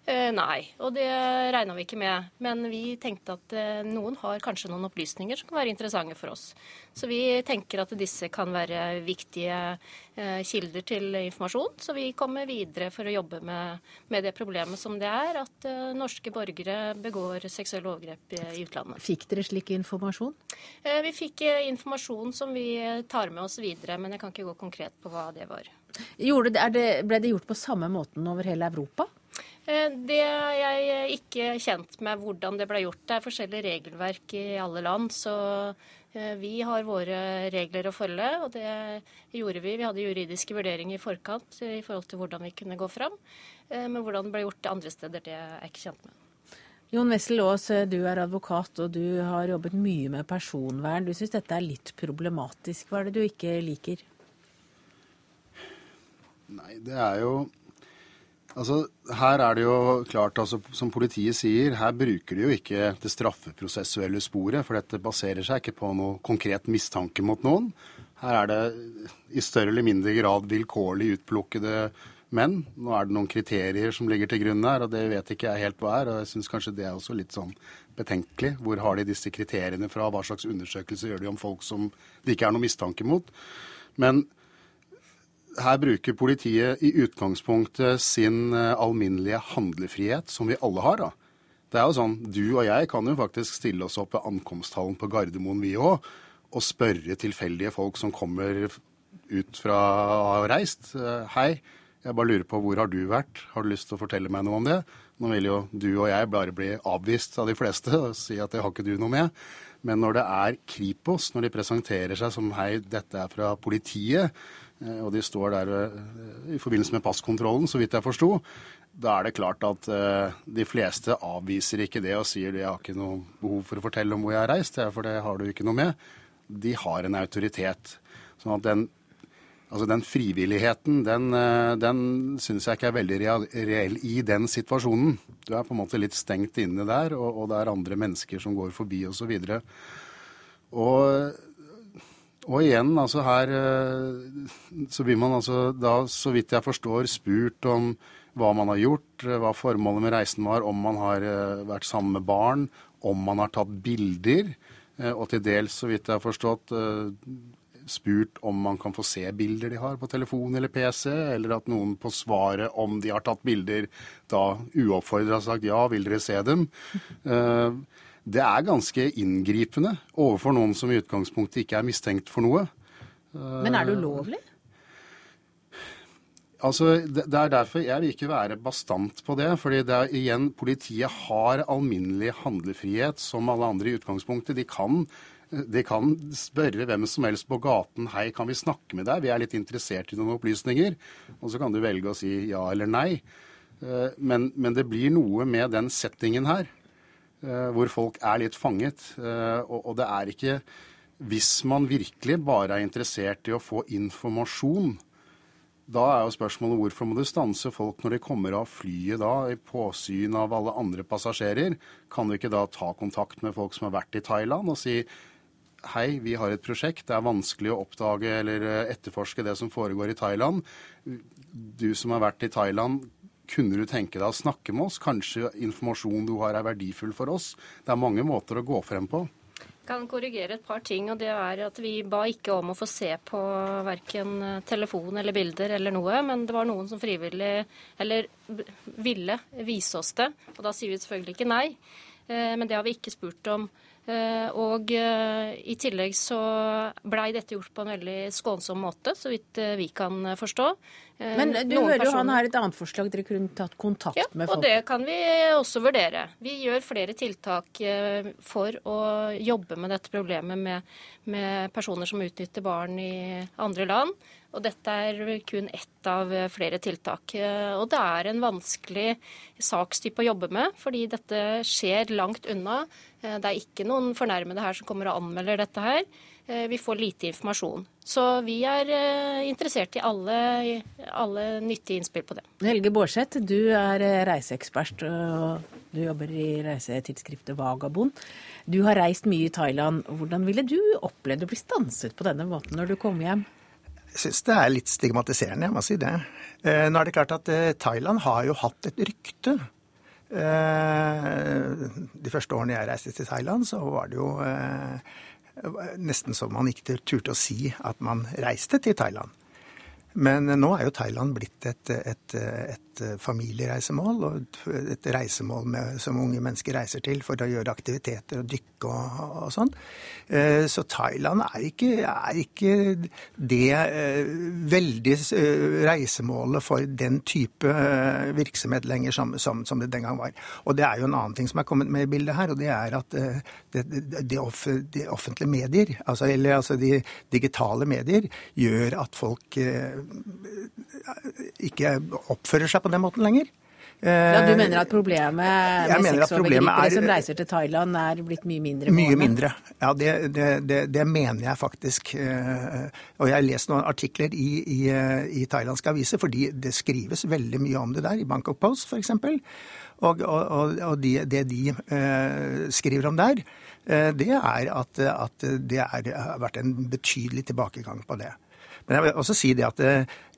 J: Eh, nei, og det regna vi ikke med. Men vi tenkte at eh, noen har kanskje noen opplysninger som kan være interessante for oss. Så vi tenker at disse kan være viktige eh, kilder til informasjon. Så vi kommer videre for å jobbe med, med det problemet som det er at norske borgere begår seksuelle overgrep i, utlandet.
B: Fikk dere slik informasjon?
J: Vi fikk informasjon som vi tar med oss videre, men jeg kan ikke gå konkret på hva det var.
B: Det, ble det gjort på samme måten over hele Europa?
J: Eh, det er jeg ikke kjent med hvordan det ble gjort. Det er forskjellige regelverk i alle land. Så eh, vi har våre regler å følge, og det gjorde vi. Vi hadde juridiske vurderinger i forkant i forhold til hvordan vi kunne gå fram. Eh, men hvordan det ble gjort andre steder, det er jeg ikke kjent med.
B: Jon Wessel Aas, du er advokat og du har jobbet mye med personvern. Du syns dette er litt problematisk. Hva er det du ikke liker?
K: Nei, det er jo Altså, Her er det jo klart, altså, som politiet sier, her bruker de jo ikke det straffeprosessuelle sporet. For dette baserer seg ikke på noe konkret mistanke mot noen. Her er det i større eller mindre grad vilkårlig utplukkede menn. Nå er det noen kriterier som ligger til grunn her, og det vet ikke jeg helt hva er. Og jeg syns kanskje det er også litt sånn betenkelig. Hvor har de disse kriteriene fra? Hva slags undersøkelser gjør de om folk som det ikke er noe mistanke mot? Men her bruker politiet i utgangspunktet sin eh, alminnelige handlefrihet, som vi alle har. da. Det er jo sånn, Du og jeg kan jo faktisk stille oss opp ved ankomsthallen på Gardermoen, vi òg, og spørre tilfeldige folk som kommer ut fra å ha reist. Eh, hei, jeg bare lurer på hvor har du vært? Har du lyst til å fortelle meg noe om det? Nå vil jo du og jeg bare bli avvist av de fleste og si at det har ikke du noe med. Men når det er Kripos, når de presenterer seg som hei, dette er fra politiet, og de står der eh, i forbindelse med passkontrollen, så vidt jeg forsto. Da er det klart at eh, de fleste avviser ikke det og sier de har ikke noe behov for å fortelle om hvor jeg har reist, for det har du ikke noe med. De har en autoritet. Sånn at den, altså den frivilligheten, den, den syns jeg ikke er veldig reell i den situasjonen. Du er på en måte litt stengt inne der, og, og det er andre mennesker som går forbi osv. Og, så og og igjen, altså her eh, så blir man altså da, så vidt jeg forstår, spurt om hva man har gjort, eh, hva formålet med reisen var, om man har eh, vært sammen med barn, om man har tatt bilder. Og til dels, så vidt jeg har forstått, spurt om man kan få se bilder de har på telefon eller PC, eller at noen på svaret om de har tatt bilder, da uoppfordra har sagt ja, vil dere se dem? Det er ganske inngripende overfor noen som i utgangspunktet ikke er mistenkt for noe.
B: Men er det ulovlig?
K: Altså, Det er derfor jeg vil ikke være bastant på det. fordi det er igjen, Politiet har alminnelig handlefrihet som alle andre i utgangspunktet. De kan, de kan spørre hvem som helst på gaten hei, kan vi snakke med deg, vi er litt interessert i noen opplysninger. Og så kan du velge å si ja eller nei. Eh, men, men det blir noe med den settingen her. Eh, hvor folk er litt fanget. Eh, og det er ikke Hvis man virkelig bare er interessert i å få informasjon, da er jo spørsmålet hvorfor må du stanse folk når de kommer av flyet da, i påsyn av alle andre passasjerer? Kan du ikke da ta kontakt med folk som har vært i Thailand og si hei, vi har et prosjekt, det er vanskelig å oppdage eller eh, etterforske det som foregår i Thailand. Du som har vært i Thailand, kunne du tenke deg å snakke med oss? Kanskje informasjonen du har er verdifull for oss? Det er mange måter å gå frem på.
J: Jeg kan korrigere et par ting. og det er at Vi ba ikke om å få se på verken telefon eller bilder eller noe, men det var noen som frivillig eller ville vise oss det. Og da sier vi selvfølgelig ikke nei. Eh, men det har vi ikke spurt om. Eh, og eh, i tillegg så blei dette gjort på en veldig skånsom måte, så vidt vi kan forstå.
B: Men du Noen hører jo han har et annet forslag dere kunne tatt kontakt
J: ja,
B: med folk.
J: Ja, Og det kan vi også vurdere. Vi gjør flere tiltak for å jobbe med dette problemet med, med personer som utnytter barn i andre land. Og dette er kun ett av flere tiltak. Og det er en vanskelig sakstype å jobbe med, fordi dette skjer langt unna. Det er ikke noen fornærmede her som kommer og anmelder dette her. Vi får lite informasjon. Så vi er eh, interessert i alle, alle nyttige innspill på det.
B: Helge Bårdseth, du er eh, reiseekspert og du jobber i reisetidsskriftet Vagabond. Du har reist mye i Thailand. Hvordan ville du opplevd å bli stanset på denne måten når du kom hjem?
L: Jeg syns det er litt stigmatiserende, jeg må si det. Eh, nå er det klart at eh, Thailand har jo hatt et rykte. Eh, de første årene jeg reiste til Thailand, så var det jo nesten så man ikke turte å si at man reiste til Thailand. Men nå er jo Thailand blitt et, et, et familiereisemål, og et reisemål med, som unge mennesker reiser til for å gjøre aktiviteter og dykke og, og sånn. Eh, så Thailand er ikke, er ikke det eh, veldig eh, reisemålet for den type virksomhet lenger som, som, som, det den gang var. Og det er jo en annen ting som er kommet med i bildet her, og det er at det, det, det offentlige medier, altså, eller altså de digitale medier, gjør at folk ikke oppfører seg på den måten lenger.
B: Ja, Du mener at problemet med sexovergripere som reiser til Thailand er blitt mye mindre?
L: Mye mindre. Ja, det, det, det, det, mener jeg faktisk. Eh, og jeg har lest noen artikler i, i, i, thailandske aviser, fordi det skrives veldig mye om det der, i Bangkok Post f.eks. Og, og, og de, det de skriver om der, det er at, at det er, har vært en betydelig tilbakegang på det. Men jeg vil også si det at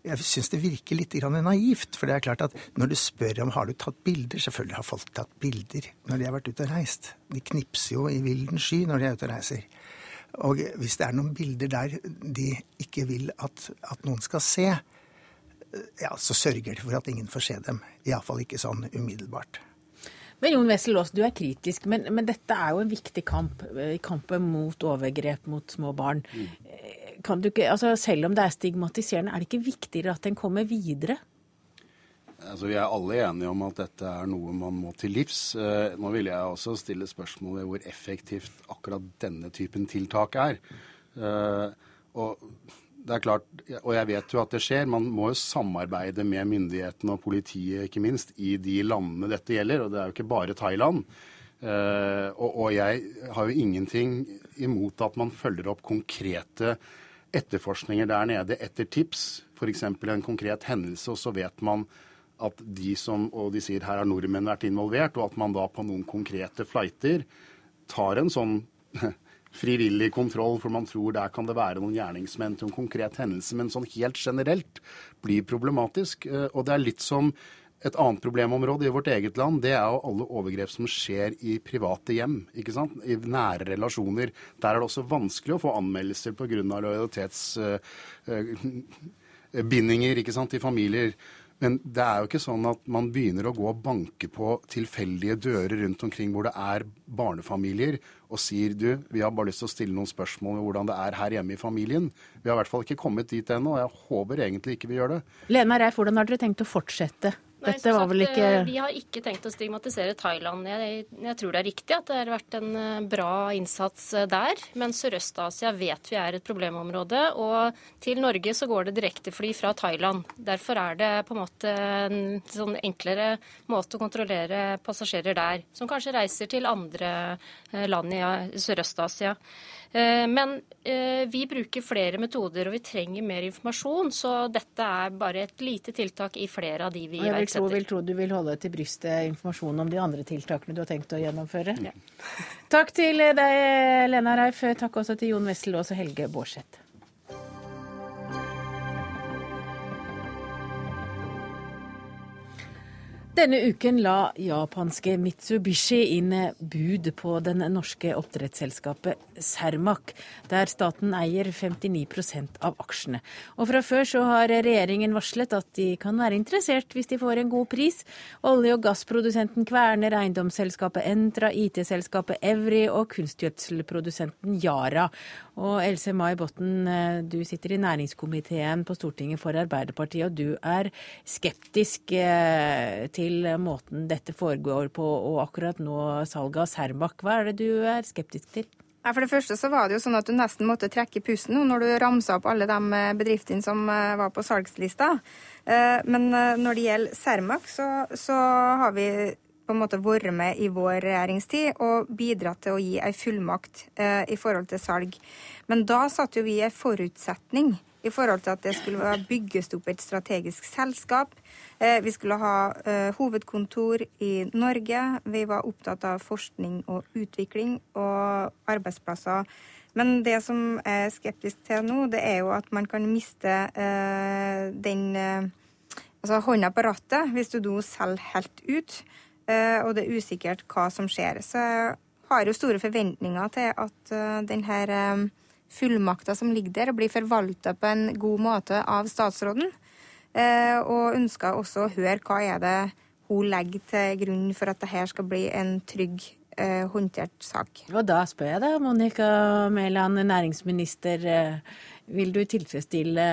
L: jeg syns det virker litt naivt. For det er klart at når du spør om har du tatt bilder Selvfølgelig har folk tatt bilder når de har vært ute og reist. De knipser jo i vilden sky når de er ute og reiser. Og hvis det er noen bilder der de ikke vil at, at noen skal se, ja, så sørger de for at ingen får se dem. Iallfall ikke sånn umiddelbart.
B: Men Jon Wessel Aas, du er kritisk, men, men, dette er jo en viktig kamp. I kampen mot overgrep mot små barn. Mm kan du ikke, altså Selv om det er stigmatiserende, er det ikke viktigere at den kommer videre?
K: Altså, Vi er alle enige om at dette er noe man må til livs. Eh, nå vil jeg også stille spørsmål ved hvor effektivt akkurat denne typen tiltak er. Eh, og det er klart, og jeg vet jo at det skjer, man må jo samarbeide med myndighetene og politiet ikke minst i de landene dette gjelder. Og det er jo ikke bare Thailand. Uh, og, jeg har jo ingenting imot at man følger opp konkrete etterforskninger der nede etter tips, f.eks. en konkret hendelse, og så vet man at de som Og de sier her har nordmenn vært involvert, og at man da på noen konkrete flighter tar en sånn frivillig kontroll, for man tror der kan det være noen gjerningsmenn til en konkret hendelse. Men sånn helt generelt blir problematisk. Eh, og det er litt som et annet problemområde i vårt eget land det er jo alle overgrep som skjer i private hjem. ikke sant? I nære relasjoner. Der er det også vanskelig å få anmeldelser pga. lojalitetsbindinger uh, ikke sant, i familier. Men det er jo ikke sånn at man begynner å gå og banke på tilfeldige dører rundt omkring hvor det er barnefamilier, og sier du, vi har bare lyst til å stille noen spørsmål om hvordan det er her hjemme i familien. Vi har i hvert fall ikke kommet dit ennå, og jeg håper egentlig ikke vi gjør det.
B: Lena Reif, hvordan har dere tenkt å fortsette? Nei, Dette var vel ikke
J: eh, Vi har ikke tenkt å stigmatisere Thailand. Jeg, jeg, tror det er riktig at det har vært en eh, bra innsats eh, der. Men Sørøst-Asia vet vi er et problemområde. Og til Norge så går det direktefly fra Thailand. Derfor er det på en måte en sånn enklere måte å kontrollere passasjerer der. Som kanskje reiser til andre land i Sørøst-Asia. Men vi bruker flere metoder, og vi trenger mer informasjon. Så dette er bare et lite tiltak i flere av de vi iverksetter.
B: Tro, vil tro du vil holde til brystet informasjon om de andre tiltakene du har tenkt å gjennomføre. Ja. Takk til deg, Lena Reif. Takk også til Jon Wessel og Helge Bårdseth. Denne uken la japanske Mitsubishi inn bud på den norske oppdrettsselskapet Cermaq, der staten eier 59% av aksjene. Og fra før så har regjeringen varslet at de kan være interessert hvis de får en god pris. Olje- og gassprodusenten Kverner, eiendomsselskapet Entra, IT-selskapet Evry og kunstgjødselprodusenten Yara. Og Else May Botten, du sitter i næringskomiteen på Stortinget for Arbeiderpartiet, og du er skeptisk eh, til måten dette foregår på, og akkurat nå salget av Cermaq. Hva er det du er skeptisk til?
M: For det første så var det jo sånn at du nesten måtte trekke pusten når du ramsa opp alle de eh, bedriftene som eh, var på salgslista. Eh, men når det gjelder Cermaq, så, så har vi på en måte vært med i vår regjeringstid og bidratt til å gi ei fullmakt i forhold til salg. Men da satte jo vi en forutsetning i forhold til at det skulle bygges opp et strategisk selskap. Eh, vi skulle ha eh, hovedkontor i Norge. Vi var opptatt av forskning og utvikling og arbeidsplasser. Men det som jeg er skeptisk til nå, det er jo at man kan miste eh, den altså hånda på rattet hvis du nå selger helt ut. Og det er usikkert hva som skjer. Så jeg har jo store forventninger til at denne fullmakta som ligger der, blir forvalta på en god måte av statsråden. Eh, og ønsker også å høre hva er det hun legger til grunn for at dette skal bli en trygg eh, håndtert sak.
B: Og da spør jeg deg, Monica Mæland, næringsminister. Eh, vil du tilfredsstille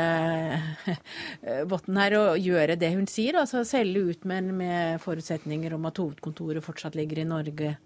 B: Botten her og gjøre det hun sier, altså selge ut, men med forutsetninger om at hovedkontoret fortsatt ligger i Norge?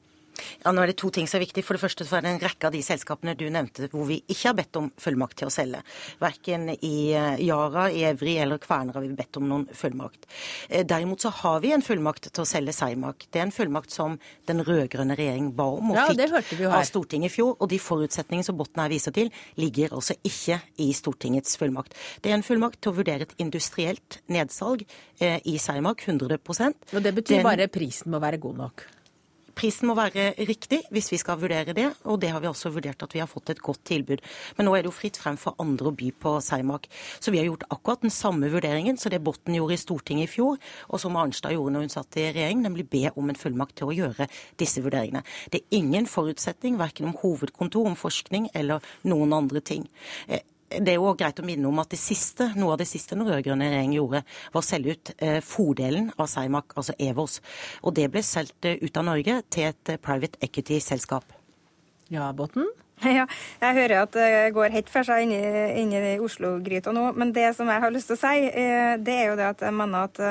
N: Ja, nå er det to ting som er viktig. For det første så er det en rekke av de selskapene du nevnte hvor vi ikke har bedt om fullmakt til å selge. Verken i eh, Yara, i Evry eller Kværner har vi bedt om noen fullmakt. Eh, derimot så har vi en fullmakt til å selge Cermaq. Det er en fullmakt som den rød-grønne regjeringen ba om og
B: ja,
N: fikk av Stortinget i fjor. Og de forutsetningene som Botten her viser til, ligger altså ikke i Stortingets fullmakt. Det er en fullmakt til å vurdere et industrielt nedsalg eh, i Cermaq, 100
B: Og det betyr den, bare prisen må være god nok?
N: Prisen må være riktig hvis vi skal vurdere det, og det har vi også vurdert at vi har fått et godt tilbud. Men nå er det jo fritt frem for andre å by på Cermaq. Så vi har gjort akkurat den samme vurderingen som det Botten gjorde i Stortinget i fjor, og som Arnstad gjorde når hun satt i regjering, nemlig be om en fullmakt til å gjøre disse vurderingene. Det er ingen forutsetning verken om hovedkontor, om forskning eller noen andre ting. Det er jo greit å minne om at det siste, noe av det siste den rød-grønne regjeringen gjorde, var å selge ut eh, fordelen av Cermaq, altså Evos. Og det ble solgt eh, ut av Norge til et eh, private equity-selskap.
B: Ja, Botten?
M: Ja, jeg hører at det går helt for seg inni, inni Oslo-gryta nå. Men det som jeg har lyst til å si, eh, det er jo det at jeg mener at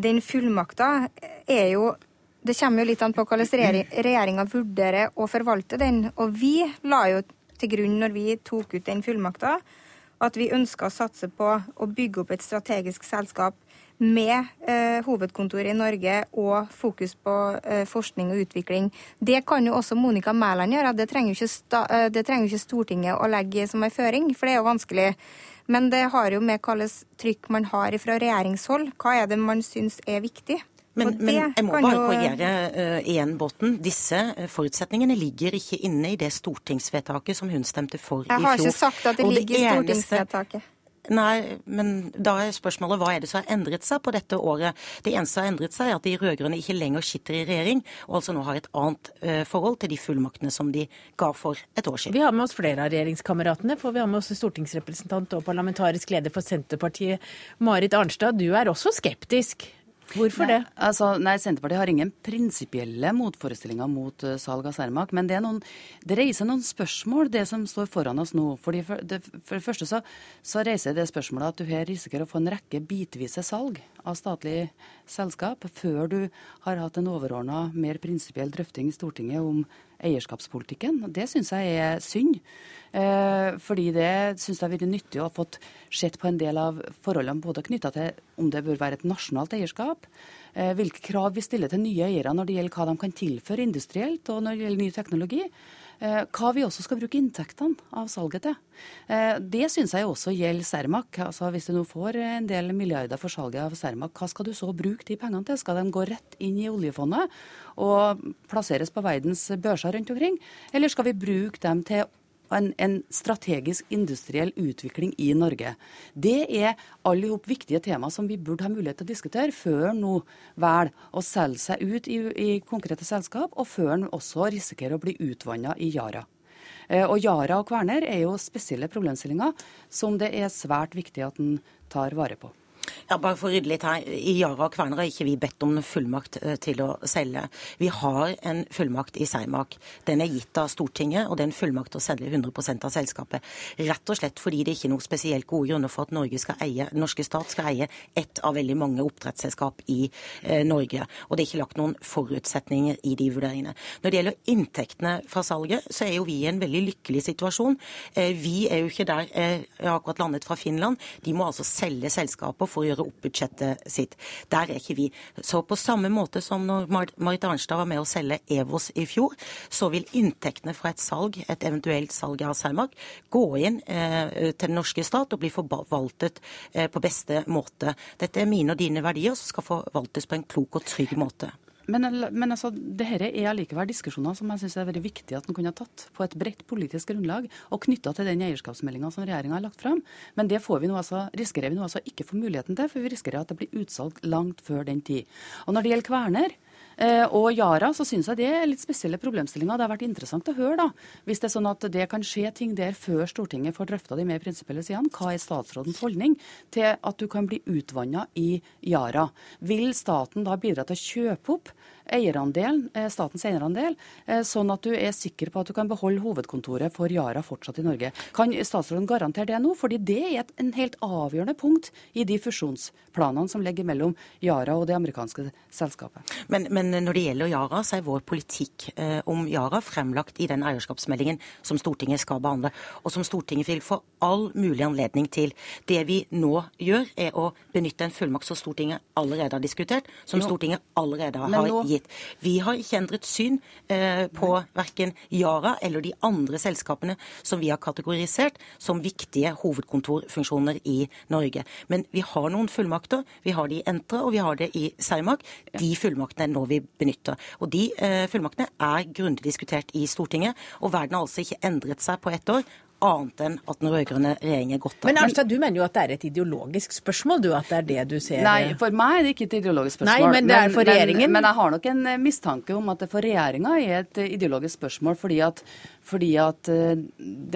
M: den fullmakta er jo det kommer jo litt an på hvordan regjeringa vurderer å forvalte den. Og vi la jo til grunn når vi tok ut den fullmakta, at vi ønska å satse på å bygge opp et strategisk selskap med eh, hovedkontor i Norge og fokus på eh, forskning og utvikling. Det kan jo også Monica Mæland gjøre. Det trenger, jo ikke, eh, ikke Stortinget å legge som en føring, for det er jo vanskelig. Men det har jo med hvilket trykk man har fra regjeringshold. Hva er det man syns er viktig?
N: Men, men, jeg må bare korrigere uh, igjen, Botten. Disse uh, forutsetningene ligger ikke inne i det stortingsvedtaket som hun stemte for i fjor.
M: Jeg har ikke sagt at det ligger i stortingsvedtaket.
N: Nei, men da er spørsmålet hva er det som har endret seg på dette året? Det eneste som har endret seg, er at de rød-grønne ikke lenger sitter i regjering, og altså nå har et annet uh, forhold til de fullmaktene som de ga for et år siden.
B: Vi har med oss flere av regjeringskameratene, for vi har med oss stortingsrepresentant og parlamentarisk leder for Senterpartiet, Marit Arnstad. Du er også skeptisk Hvorfor
O: nei,
B: det?
O: Altså, nei, Senterpartiet har ingen prinsipielle motforestillinger mot uh, salg av Cermaq. Men det, noen, det, reiser noen spørsmål, det som står foran oss nå. Fordi for, det, for det første så, så, reiser det spørsmålet at du her risikerer å få en rekke bitvise salg av statlig selskap før du har hatt en overordna, mer prinsipiell drøfting i Stortinget om eierskapspolitikken. Det syns jeg er synd. Eh, fordi det syns jeg har vært nyttig å ha fått sett på en del av forholdene både knytta til om det bør være et nasjonalt eierskap, eh, hvilke krav vi stiller til nye eiere når det gjelder hva de kan tilføre industrielt og når det gjelder ny teknologi. Eh, hva vi også skal bruke inntektene av salget til. Eh, det syns jeg også gjelder Cermaq. Altså, hvis du nå får en del milliarder for salget av Cermaq, hva skal du så bruke de pengene til? Skal de gå rett inn i oljefondet og plasseres på verdens børser rundt omkring, eller skal vi bruke dem til en, en, strategisk industriell utvikling i Norge. Det er alle ihop viktige tema som vi burde ha mulighet til å diskutere før nå velger å selge seg ut i, i, konkrete selskap, og før en også risikerer å bli utvanna i Yara. Eh, og Yara og Kverner er jo spesielle problemstillinger som det er svært viktig at en tar vare på.
N: Ja, bare for å rydde litt her. I Yara og Kværner har ikke vi bedt om noen fullmakt eh, til å selge. Vi har en fullmakt i Cermaq. Den er gitt av Stortinget, og det er en fullmakt til å selge 100% av selskapet. Rett og slett fordi det ikke er noen spesielt gode grunner for at Norge skal eie, norske stat skal eie ett av veldig mange oppdrettsselskap i eh, Norge. Og det er ikke lagt noen forutsetninger i de vurderingene. Når det gjelder inntektene fra salget, så er jo vi i en veldig lykkelig situasjon. Eh, vi er jo ikke der eh, akkurat landet fra Finland. De må altså selge selskaper for å gjøre opp budsjettet sitt. Der er ikke vi. Så på samme måte som når Marit Arnstad var med å selge Evos i fjor, så vil inntektene fra et salg, et eventuelt salg av Cermaq, gå inn eh, til den norske stat og bli forvaltet eh, på beste måte. Dette er mine og dine verdier som skal forvaltes på en klok og trygg måte.
O: Men, men altså, dette er allikevel diskusjoner som jeg syns er veldig viktig at en kunne ha tatt på et bredt politisk grunnlag, og knytta til den eierskapsmeldinga som regjeringa har lagt fram. Men det vi altså, risikerer vi nå altså ikke få muligheten til, for vi risikerer at det blir utsalg langt før den tid. Og når det gjelder Kverner, og Yara så syns jeg det er litt spesielle problemstillinger. Det har vært interessant å høre, da. Hvis det er sånn at det kan skje ting der før Stortinget får drøfta de mer prinsipielle sidene, hva er statsrådens holdning til at du kan bli utvanna i Yara? Vil staten da bidra til å kjøpe opp eierandelen, eh, statens eierandel, eh, sånn at du er sikker på at du kan beholde hovedkontoret for Yara fortsatt i Norge. Kan statsråden garantere det nå? Fordi det er et en helt avgjørende punkt i de fusjonsplanene som ligger mellom Yara og det amerikanske selskapet.
N: Men, men når det gjelder Yara, så er vår politikk eh, om Yara fremlagt i den eierskapsmeldingen som Stortinget skal behandle, og som Stortinget vil få all mulig anledning til. Det vi nå gjør, er å benytte en fullmakt som Stortinget allerede har diskutert, som Stortinget allerede har gitt gitt. Vi har ikke endret syn eh, på verken Yara eller de andre selskapene som vi har kategorisert som viktige hovedkontorfunksjoner i Norge. Men vi har noen fullmakter. Vi har det i Entra og vi har det i Cermaq. De fullmaktene er nå vi benytter. Og de eh, fullmaktene er grundig diskutert i Stortinget. Og verden har altså ikke endret seg på ett år annet enn at den rød-grønne regjeringen er godt av.
B: Men Arnstad, du mener jo at det er et ideologisk spørsmål, du? At det er det du ser
O: Nei, for meg er det ikke et ideologisk spørsmål.
B: Nei, Men det er for regjeringen?
O: Men, men jeg har nok en eh, mistanke om at det for regjeringa er et eh, ideologisk spørsmål, fordi at, fordi at eh,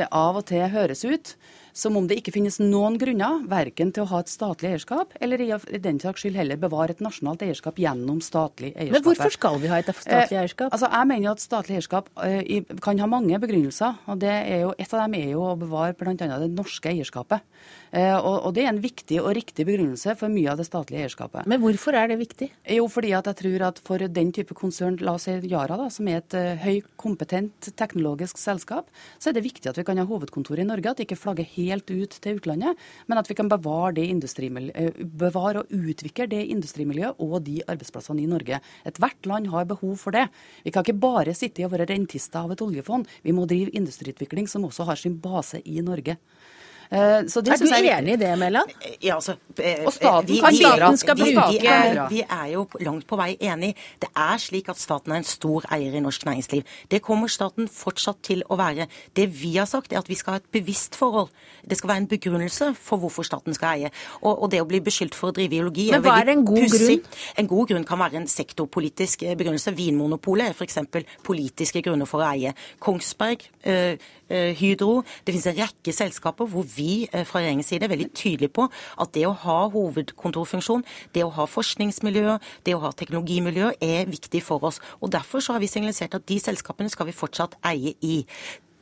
O: det av og til høres ut som om det ikke finnes noen grunner verken til å ha et statlig eierskap, eller i den saks skyld heller bevare et nasjonalt eierskap gjennom statlig eierskap.
B: Men hvorfor skal vi ha et statlig eh, eierskap?
O: Eh, altså, jeg mener at statlig eierskap eh, kan ha mange begrunnelser. og det er jo, Et av dem er jo å bevare bl.a. det norske eierskapet. Eh, og, og, det er en viktig og riktig begrunnelse for mye av det statlige eierskapet.
B: Men hvorfor er det viktig?
O: Jo, fordi at jeg tror at for den type konsern, la oss si Yara, da, som er et uh, høykompetent teknologisk selskap, så er det viktig at vi kan ha hovedkontor i Norge, at ikke flagger helt ut til utlandet, men at vi kan bevare, eh, bevare og utvikle det industrimiljøet og de arbeidsplassene i Norge. Ethvert land har behov for det. Vi kan ikke bare sitte og være rentister av et oljefond. Vi må drive industriutvikling som også har sin base i Norge.
B: Eh, er du enig i det, Mæland?
N: Ja, altså,
B: eh, og staten vi, kan bidra. Bruke
N: vi, er, vi er jo langt på vei enig. Det er slik at staten er en stor eier i norsk næringsliv. Det kommer staten fortsatt til å være. Det vi har sagt, er at vi skal ha et bevisst forhold. Det skal være en begrunnelse for hvorfor staten skal eie. Og, og det å bli beskyldt for å drive ideologi
B: Men hva er en god pussy. grunn?
N: En god grunn kan være en sektorpolitisk begrunnelse. Vinmonopolet er f.eks. politiske grunner for å eie. Kongsberg, Hydro Det finnes en rekke selskaper hvor vi vi eh, fra regjeringens side veldig tydelige på at det å ha hovedkontorfunksjon, det å ha forskningsmiljøer, det å ha teknologimiljøer er viktig for oss. Og Derfor så har vi signalisert at de selskapene skal vi fortsatt eie i.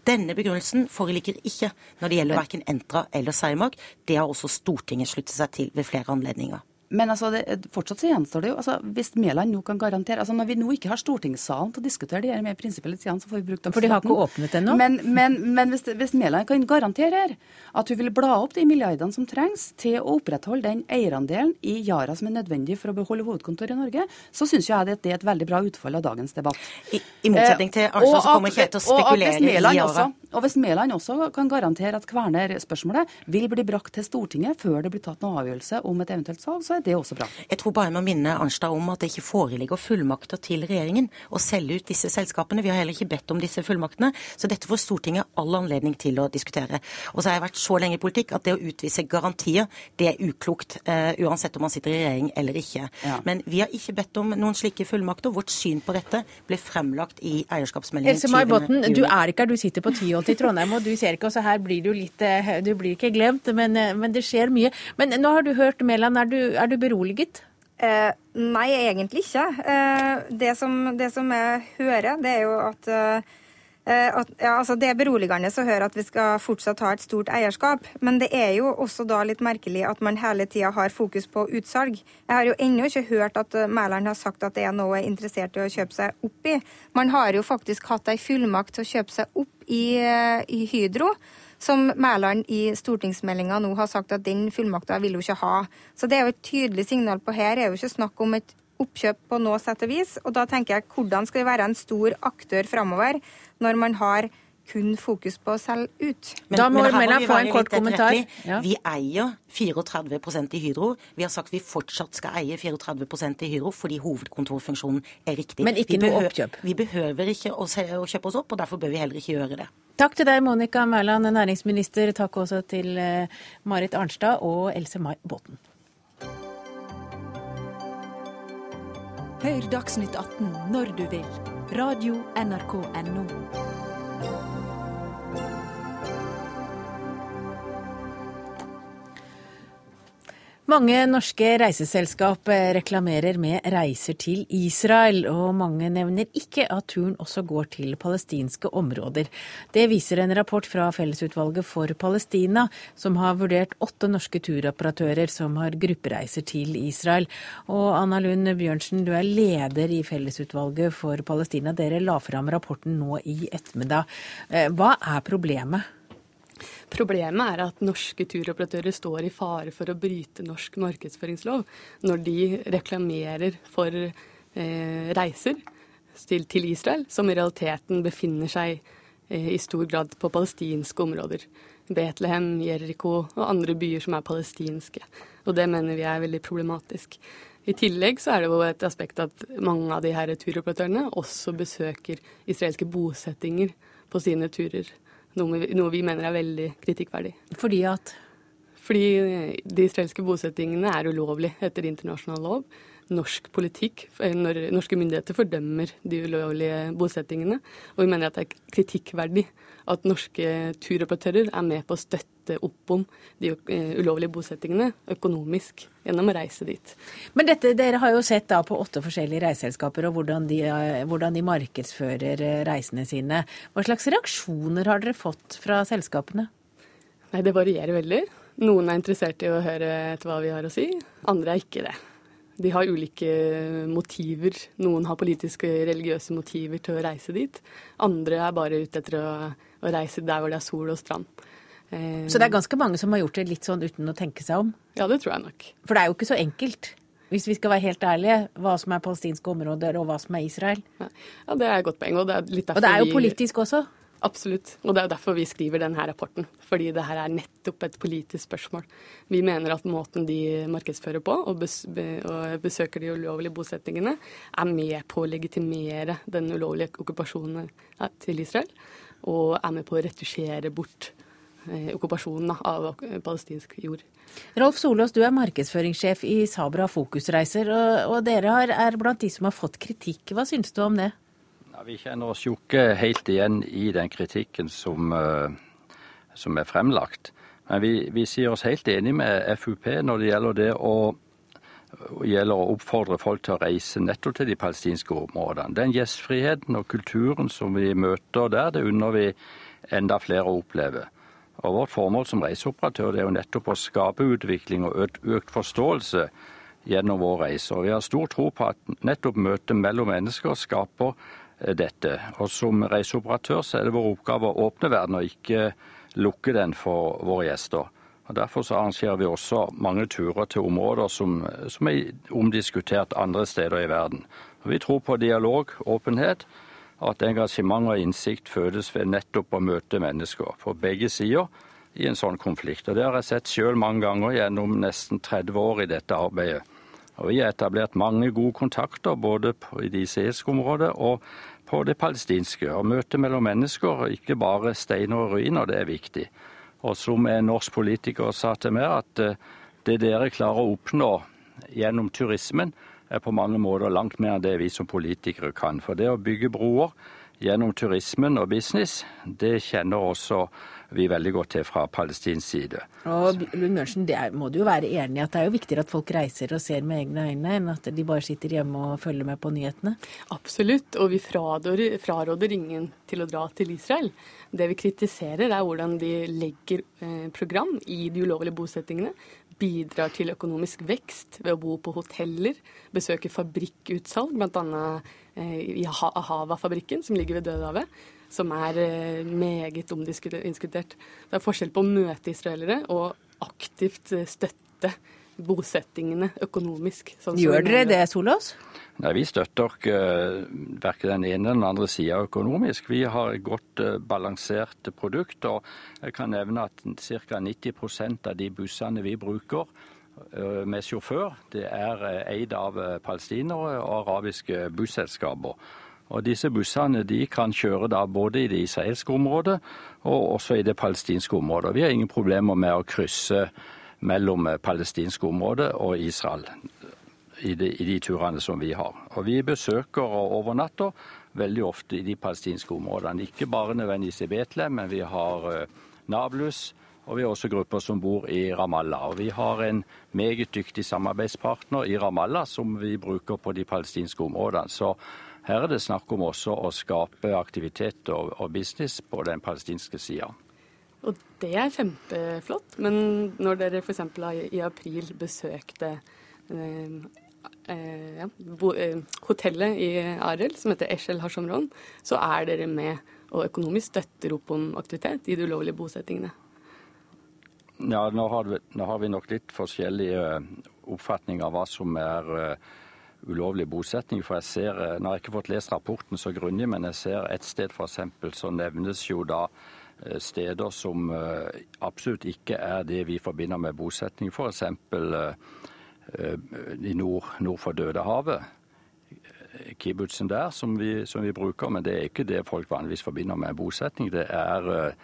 N: Denne begrunnelsen foreligger ikke når det gjelder verken Entra eller Cermaq. Det har også Stortinget sluttet seg til ved flere anledninger.
O: Men altså, det, fortsatt så gjenstår det jo altså, Hvis Mæland nå kan garantere altså Når vi nå ikke har stortingssalen til å diskutere de her mer prinsipielle sidene, så får vi bruke dem.
B: For de har ikke åpnet ennå?
O: Men, men, men hvis, hvis Mæland kan garantere her at hun vil bla opp de milliardene som trengs til å opprettholde den eierandelen i Yara som er nødvendig for å beholde hovedkontoret i Norge, så syns jeg at det er et veldig bra utfall av dagens debatt.
N: I, i motsetning til
O: Eh,
N: Arnstad
O: eh,
N: så kommer ikke jeg til å spekulere i Yara.
O: også- Og hvis Mæland også kan garantere at Kværner-spørsmålet vil bli brakt til Stortinget før det blir tatt noen avgjørelse om et eventuelt salg, så er det også bra.
N: Jeg tror bare jeg må minne Arnstad om at det ikke foreligger fullmakter til regjeringen å selge ut disse selskapene. Vi har heller ikke bedt om disse fullmaktene, så dette får Stortinget all anledning til å diskutere. Og så har jeg vært så lenge i politikk at det å utvise garantier, det er uklokt. Uh, uansett om man sitter i regjering eller ikke.
O: Ja.
N: Men vi har ikke bedt om noen slike fullmakter. Vårt syn på dette ble fremlagt i eierskapsmeldingen
B: Else May Botten, du er ikke her, du sitter på Tyholt i Trondheim, og du ser ikke, også her blir du litt eh, Du blir ikke glemt, men, eh, men det skjer mye. Men nå har du hørt Mæland, er, du- du beroliget?
M: Eh, nei, egentlig ikke. Eh, det, som, det som jeg hører, det er jo at, eh, at ja, altså Det er beroligende å høre at vi skal fortsatt ha et stort eierskap, men det er jo også da litt merkelig at man hele tida har fokus på utsalg. Jeg har jo ennå ikke hørt at eh, Mæland har sagt at det er noe er interessert i å kjøpe seg opp i. Man har jo faktisk hatt ei fullmakt til å kjøpe seg opp i, eh, i Hydro som Mæland i stortingsmeldinga nå har sagt at den fullmakta vil hun ikke ha. Så det er jo et tydelig signal på her. Det er jo ikke snakk om et oppkjøp på noe sett og vis. Og da tenker jeg, hvordan skal vi være en stor aktør framover når man har kun fokus på å selge ut?
B: Da må
N: vi
B: få en kort kommentar. Ja.
N: Vi eier 34% i Hydro. Vi har sagt vi fortsatt skal eie 34% i Hydro fordi hovedkontorfunksjonen er riktig.
B: Men ikke
N: vi
B: noe oppkjøp.
N: Vi behøver ikke å, se, å kjøpe oss opp, og derfor bør vi heller ikke gjøre det.
B: Takk til deg, Monica Mæland, næringsminister. Takk også til eh, Marit Arnstad og Else May Botten.
E: Hør Dagsnytt 18 når du vil. Radio NRK NO.
B: Mange norske reiseselskap eh, reklamerer med reiser til Israel, og mange nevner ikke at turen også går til palestinske områder. Det viser en rapport fra Fellesutvalget for Palestina, som har vurdert åtte norske turoperatører som har gruppereiser til Israel. Og Anna Lund Bjørnsen, du er leder i Fellesutvalget for Palestina. Dere la fram rapporten nå i ettermiddag. Eh, Hva er problemet?
P: Problemet er at norske turoperatører står i fare for å bryte norsk markedsføringslov når de reklamerer for eh, reiser til, til Israel, som i realiteten befinner seg eh, i stor grad på palestinske områder. Betlehem, Jeriko og andre byer som er palestinske. Og det mener vi er veldig problematisk. I tillegg så er det jo et aspekt at mange av de her turoperatørene også besøker israelske bosettinger på sine turer. Noe vi, noe vi mener er veldig kritikkverdig.
B: Fordi at
P: Fordi de israelske bosettingene er ulovlig etter internasjonal lov. Norsk politikk, eh, når norske myndigheter fordømmer de ulovlige bosettingene. Og vi mener at det er kritikkverdig at norske turoperatører er med på å støtte opp om de eh, ulovlige bosettingene økonomisk gjennom å reise dit.
B: Men dette, dere har jo sett da på åtte forskjellige reiseselskaper og hvordan de, eh, hvordan de markedsfører eh, reisene sine. Hva slags reaksjoner har dere fått fra selskapene?
P: Nei, Det varierer veldig. Noen er interessert i å høre etter hva vi har å si, andre er ikke det. De har ulike motiver. Noen har politiske religiøse motiver til å reise dit. Andre er bare ute etter å, å reise der hvor det er sol og strand. Eh,
B: Så det er ganske mange som har gjort det litt sånn uten å tenke seg om?
P: Ja, det tror jeg nok.
B: For det er jo ikke så enkelt, hvis vi skal være helt ærlige, hva som er palestinske områder og hva som er Israel.
P: Ja, Det er et godt poeng. Og det er, litt
B: Og det er jo politisk også.
P: Absolutt. Og det er jo derfor vi skriver denne rapporten. Fordi det her er nettopp et politisk spørsmål. Vi mener at måten de markedsfører på og, bes be og besøker de ulovlige bosettingene, er med på å legitimere den ulovlige okkupasjonen til Israel. Og er med på å retusjere bort okkupasjonen av palestinsk jord.
B: Rolf Solås, du er markedsføringssjef i Sabra Fokusreiser, og, og dere har, er blant de som har fått kritikk. Hva syns du om det?
Q: Ja, vi kjenner oss jo ikke helt igjen i den kritikken som, eh, som er fremlagt. Men vi, vi sier oss helt enig med FUP når det gjelder det å gjelder å oppfordre folk til å reise nettopp til de palestinske områdene. Den gjestfriheten og kulturen som vi møter der, det unner vi enda flere å oppleve. Og Vårt formål som reiseoperatør det er jo nettopp å skape utvikling og økt, forståelse gjennom vår reise. Og vi har stor tro på at nettopp møtet mellom mennesker skaper eh, dette. Og som reiseoperatør så er det vår oppgave å åpne verden og ikke lukke den for våre gjester. Og Derfor så arrangerer vi også mange turer til områder som, som er omdiskutert andre steder i verden. Og vi tror på dialog, åpenhet, at engasjement og innsikt fødes ved nettopp å møte mennesker på begge sider i en sånn konflikt. Og Det har jeg sett sjøl mange ganger gjennom nesten 30 år i dette arbeidet. Og Vi har etablert mange gode kontakter både i det israelske området og på det palestinske. Og Møte mellom mennesker, ikke bare steiner og ruiner, det er viktig. Og som en norsk politiker sa til meg, at eh, det dere klarer å oppnå gjennom turismen, er på mange måter langt mer enn det vi som politikere kan. For det å bygge broer gjennom turismen og business, det kjenner også vi veldig godt til fra palestinsk side.
B: Og Lund Mjørnsen, det må du jo være enig i at det er jo viktigere at folk reiser og ser med egne øyne, enn at de bare sitter hjemme og følger med på nyhetene?
P: Absolutt, og vi fraråder, fraråder ingen til å dra til Israel. Det vi kritiserer, er hvordan de legger eh, program i de ulovlige bosettingene. Bidrar til økonomisk vekst ved å bo på hoteller, besøke fabrikkutsalg, bl.a. Eh, i Hava-fabrikken som ligger ved Dødehavet som er eh, meget omdiskutert. Det er forskjell på å møte israelere og aktivt eh, støtte bosettingene økonomisk.
B: Sånn Gjør dere det, Solås?
Q: Nei, Vi støtter ikke uh, verken den ene eller den andre sida økonomisk. Vi har et godt uh, balansert produkt. og Jeg kan nevne at ca. 90% av de bussene vi bruker uh, med sjåfør, det er eid av palestinere og arabiske busselskaper. Og Disse bussene kan kjøre både i det israelske området og også i det palestinske området. Vi har ingen problemer med å krysse mellom palestinske områder og Israel i de, i de turene som vi har. Og Vi besøker og overnatter veldig ofte i de palestinske områdene. Ikke bare nødvendigvis i Betlehem, men vi har uh, Nablus, og vi har også grupper som bor i Ramallah. Og Vi har en meget dyktig samarbeidspartner i Ramallah som vi bruker på de palestinske områdene. Så her er det snakk om også å skape aktivitet og, og business på den palestinske sida.
P: Og det er kjempeflott. Men når dere f.eks. i april besøkte eh, eh, bo, eh, hotellet i Arel, som heter Eshel Hashomron, så er dere med og økonomisk støtter opp om aktivitet i de ulovlige bosettingene.
Q: Ja, nå har, vi, nå har vi nok litt forskjellige eh, oppfatninger av hva som er uh, ulovlig bosetning. For jeg ser, eh, Nå har jeg ikke fått lest rapporten så grundig, men jeg ser et sted f.eks. så nevnes jo da eh, steder som eh, absolutt ikke er det vi forbinder med bosetning. F.eks. i nord, nord for Dødehavet. Kibbutzen der som vi, som vi, bruker, men det er ikke det folk vanligvis forbinder med bosetning. Det er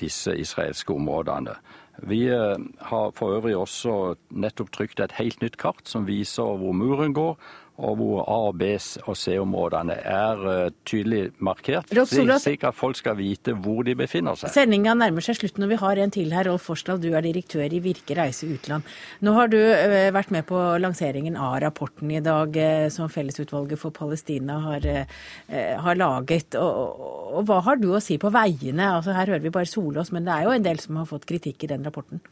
Q: disse israelske områdene. Vi eh, har for øvrig også nettopp trykt et helt nytt kart som viser hvor muren går, og hvor A- B- og C-områdene er uh, tydelig markert, slik at folk skal vite hvor de befinner seg.
B: Sendinga nærmer seg slutten, og vi har en til her. Rolf Forsdal, du er direktør i Virke reise utland. Nå har du uh, vært med på lanseringen av rapporten i dag, uh, som Fellesutvalget for Palestina har, har laget. Og, og, hva har du å si på veiene? Altså, her hører vi bare Solås, men det er jo en del som har fått kritikk i den rapporten?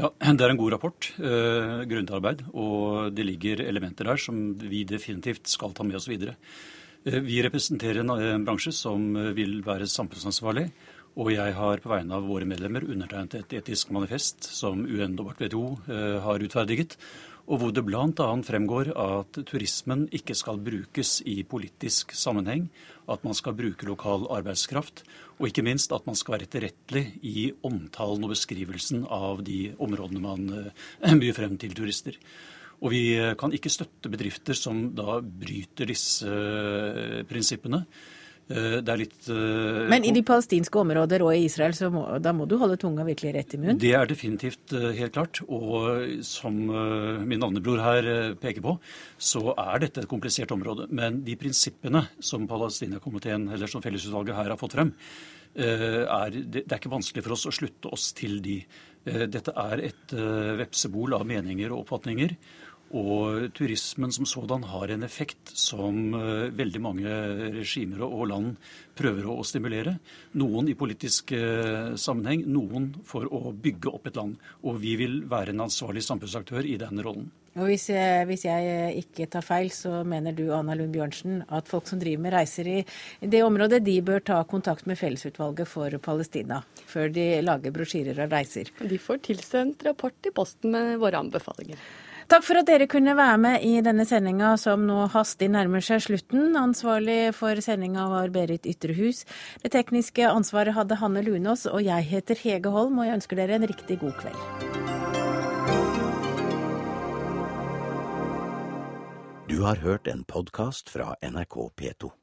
R: Ja, det er en god rapport. grundig arbeid. Og det ligger elementer der som vi definitivt skal ta med oss videre. Eh, vi representerer en bransje som eh, vil være samfunnsansvarlig. Og jeg har på vegne av våre medlemmer undertegnet et etisk manifest som UNWTO eh, har utferdiget, og hvor det bl.a. fremgår at turismen ikke skal brukes i politisk sammenheng, at man skal bruke lokal arbeidskraft, og ikke minst at man skal være etterrettelig i omtalen og beskrivelsen av de områdene man byr frem til turister. Og vi kan ikke støtte bedrifter som da bryter disse eh, prinsippene. Eh, det er litt
B: Men i de palestinske områder og i Israel, så må, da må du holde tunga virkelig rett i munnen?
R: Det er definitivt helt klart. Og som min navnebror her peker på, så er dette et komplisert område. Men de prinsippene som Palestina-komiteen, eller som Fellesutvalget her har fått frem, er, det er ikke vanskelig for oss å slutte oss til de. Dette er et vepsebol av meninger og oppfatninger. Og turismen som sådan har en effekt som eh, veldig mange regimer og land prøver å stimulere. Noen i politisk eh, sammenheng, noen for å bygge opp et land. Og vi vil være en ansvarlig samfunnsaktør i denne rollen.
B: Og hvis jeg, hvis jeg, ikke tar feil, så mener du Anna Lund Bjørnsen, at folk som driver med reiser i det området, de bør ta kontakt med Fellesutvalget for Palestina før de lager brosjyrer og reiser.
P: De får tilsendt rapport i posten med våre anbefalinger.
B: Takk for at dere kunne være med i denne sendinga som nå hastig nærmer seg slutten. Ansvarlig for sendinga var Berit Ytrehus. Det tekniske ansvaret hadde Hanne Lunås, og jeg heter Hege Holm, og jeg ønsker dere en riktig god kveld.
S: Du har hørt en podkast fra NRK P2.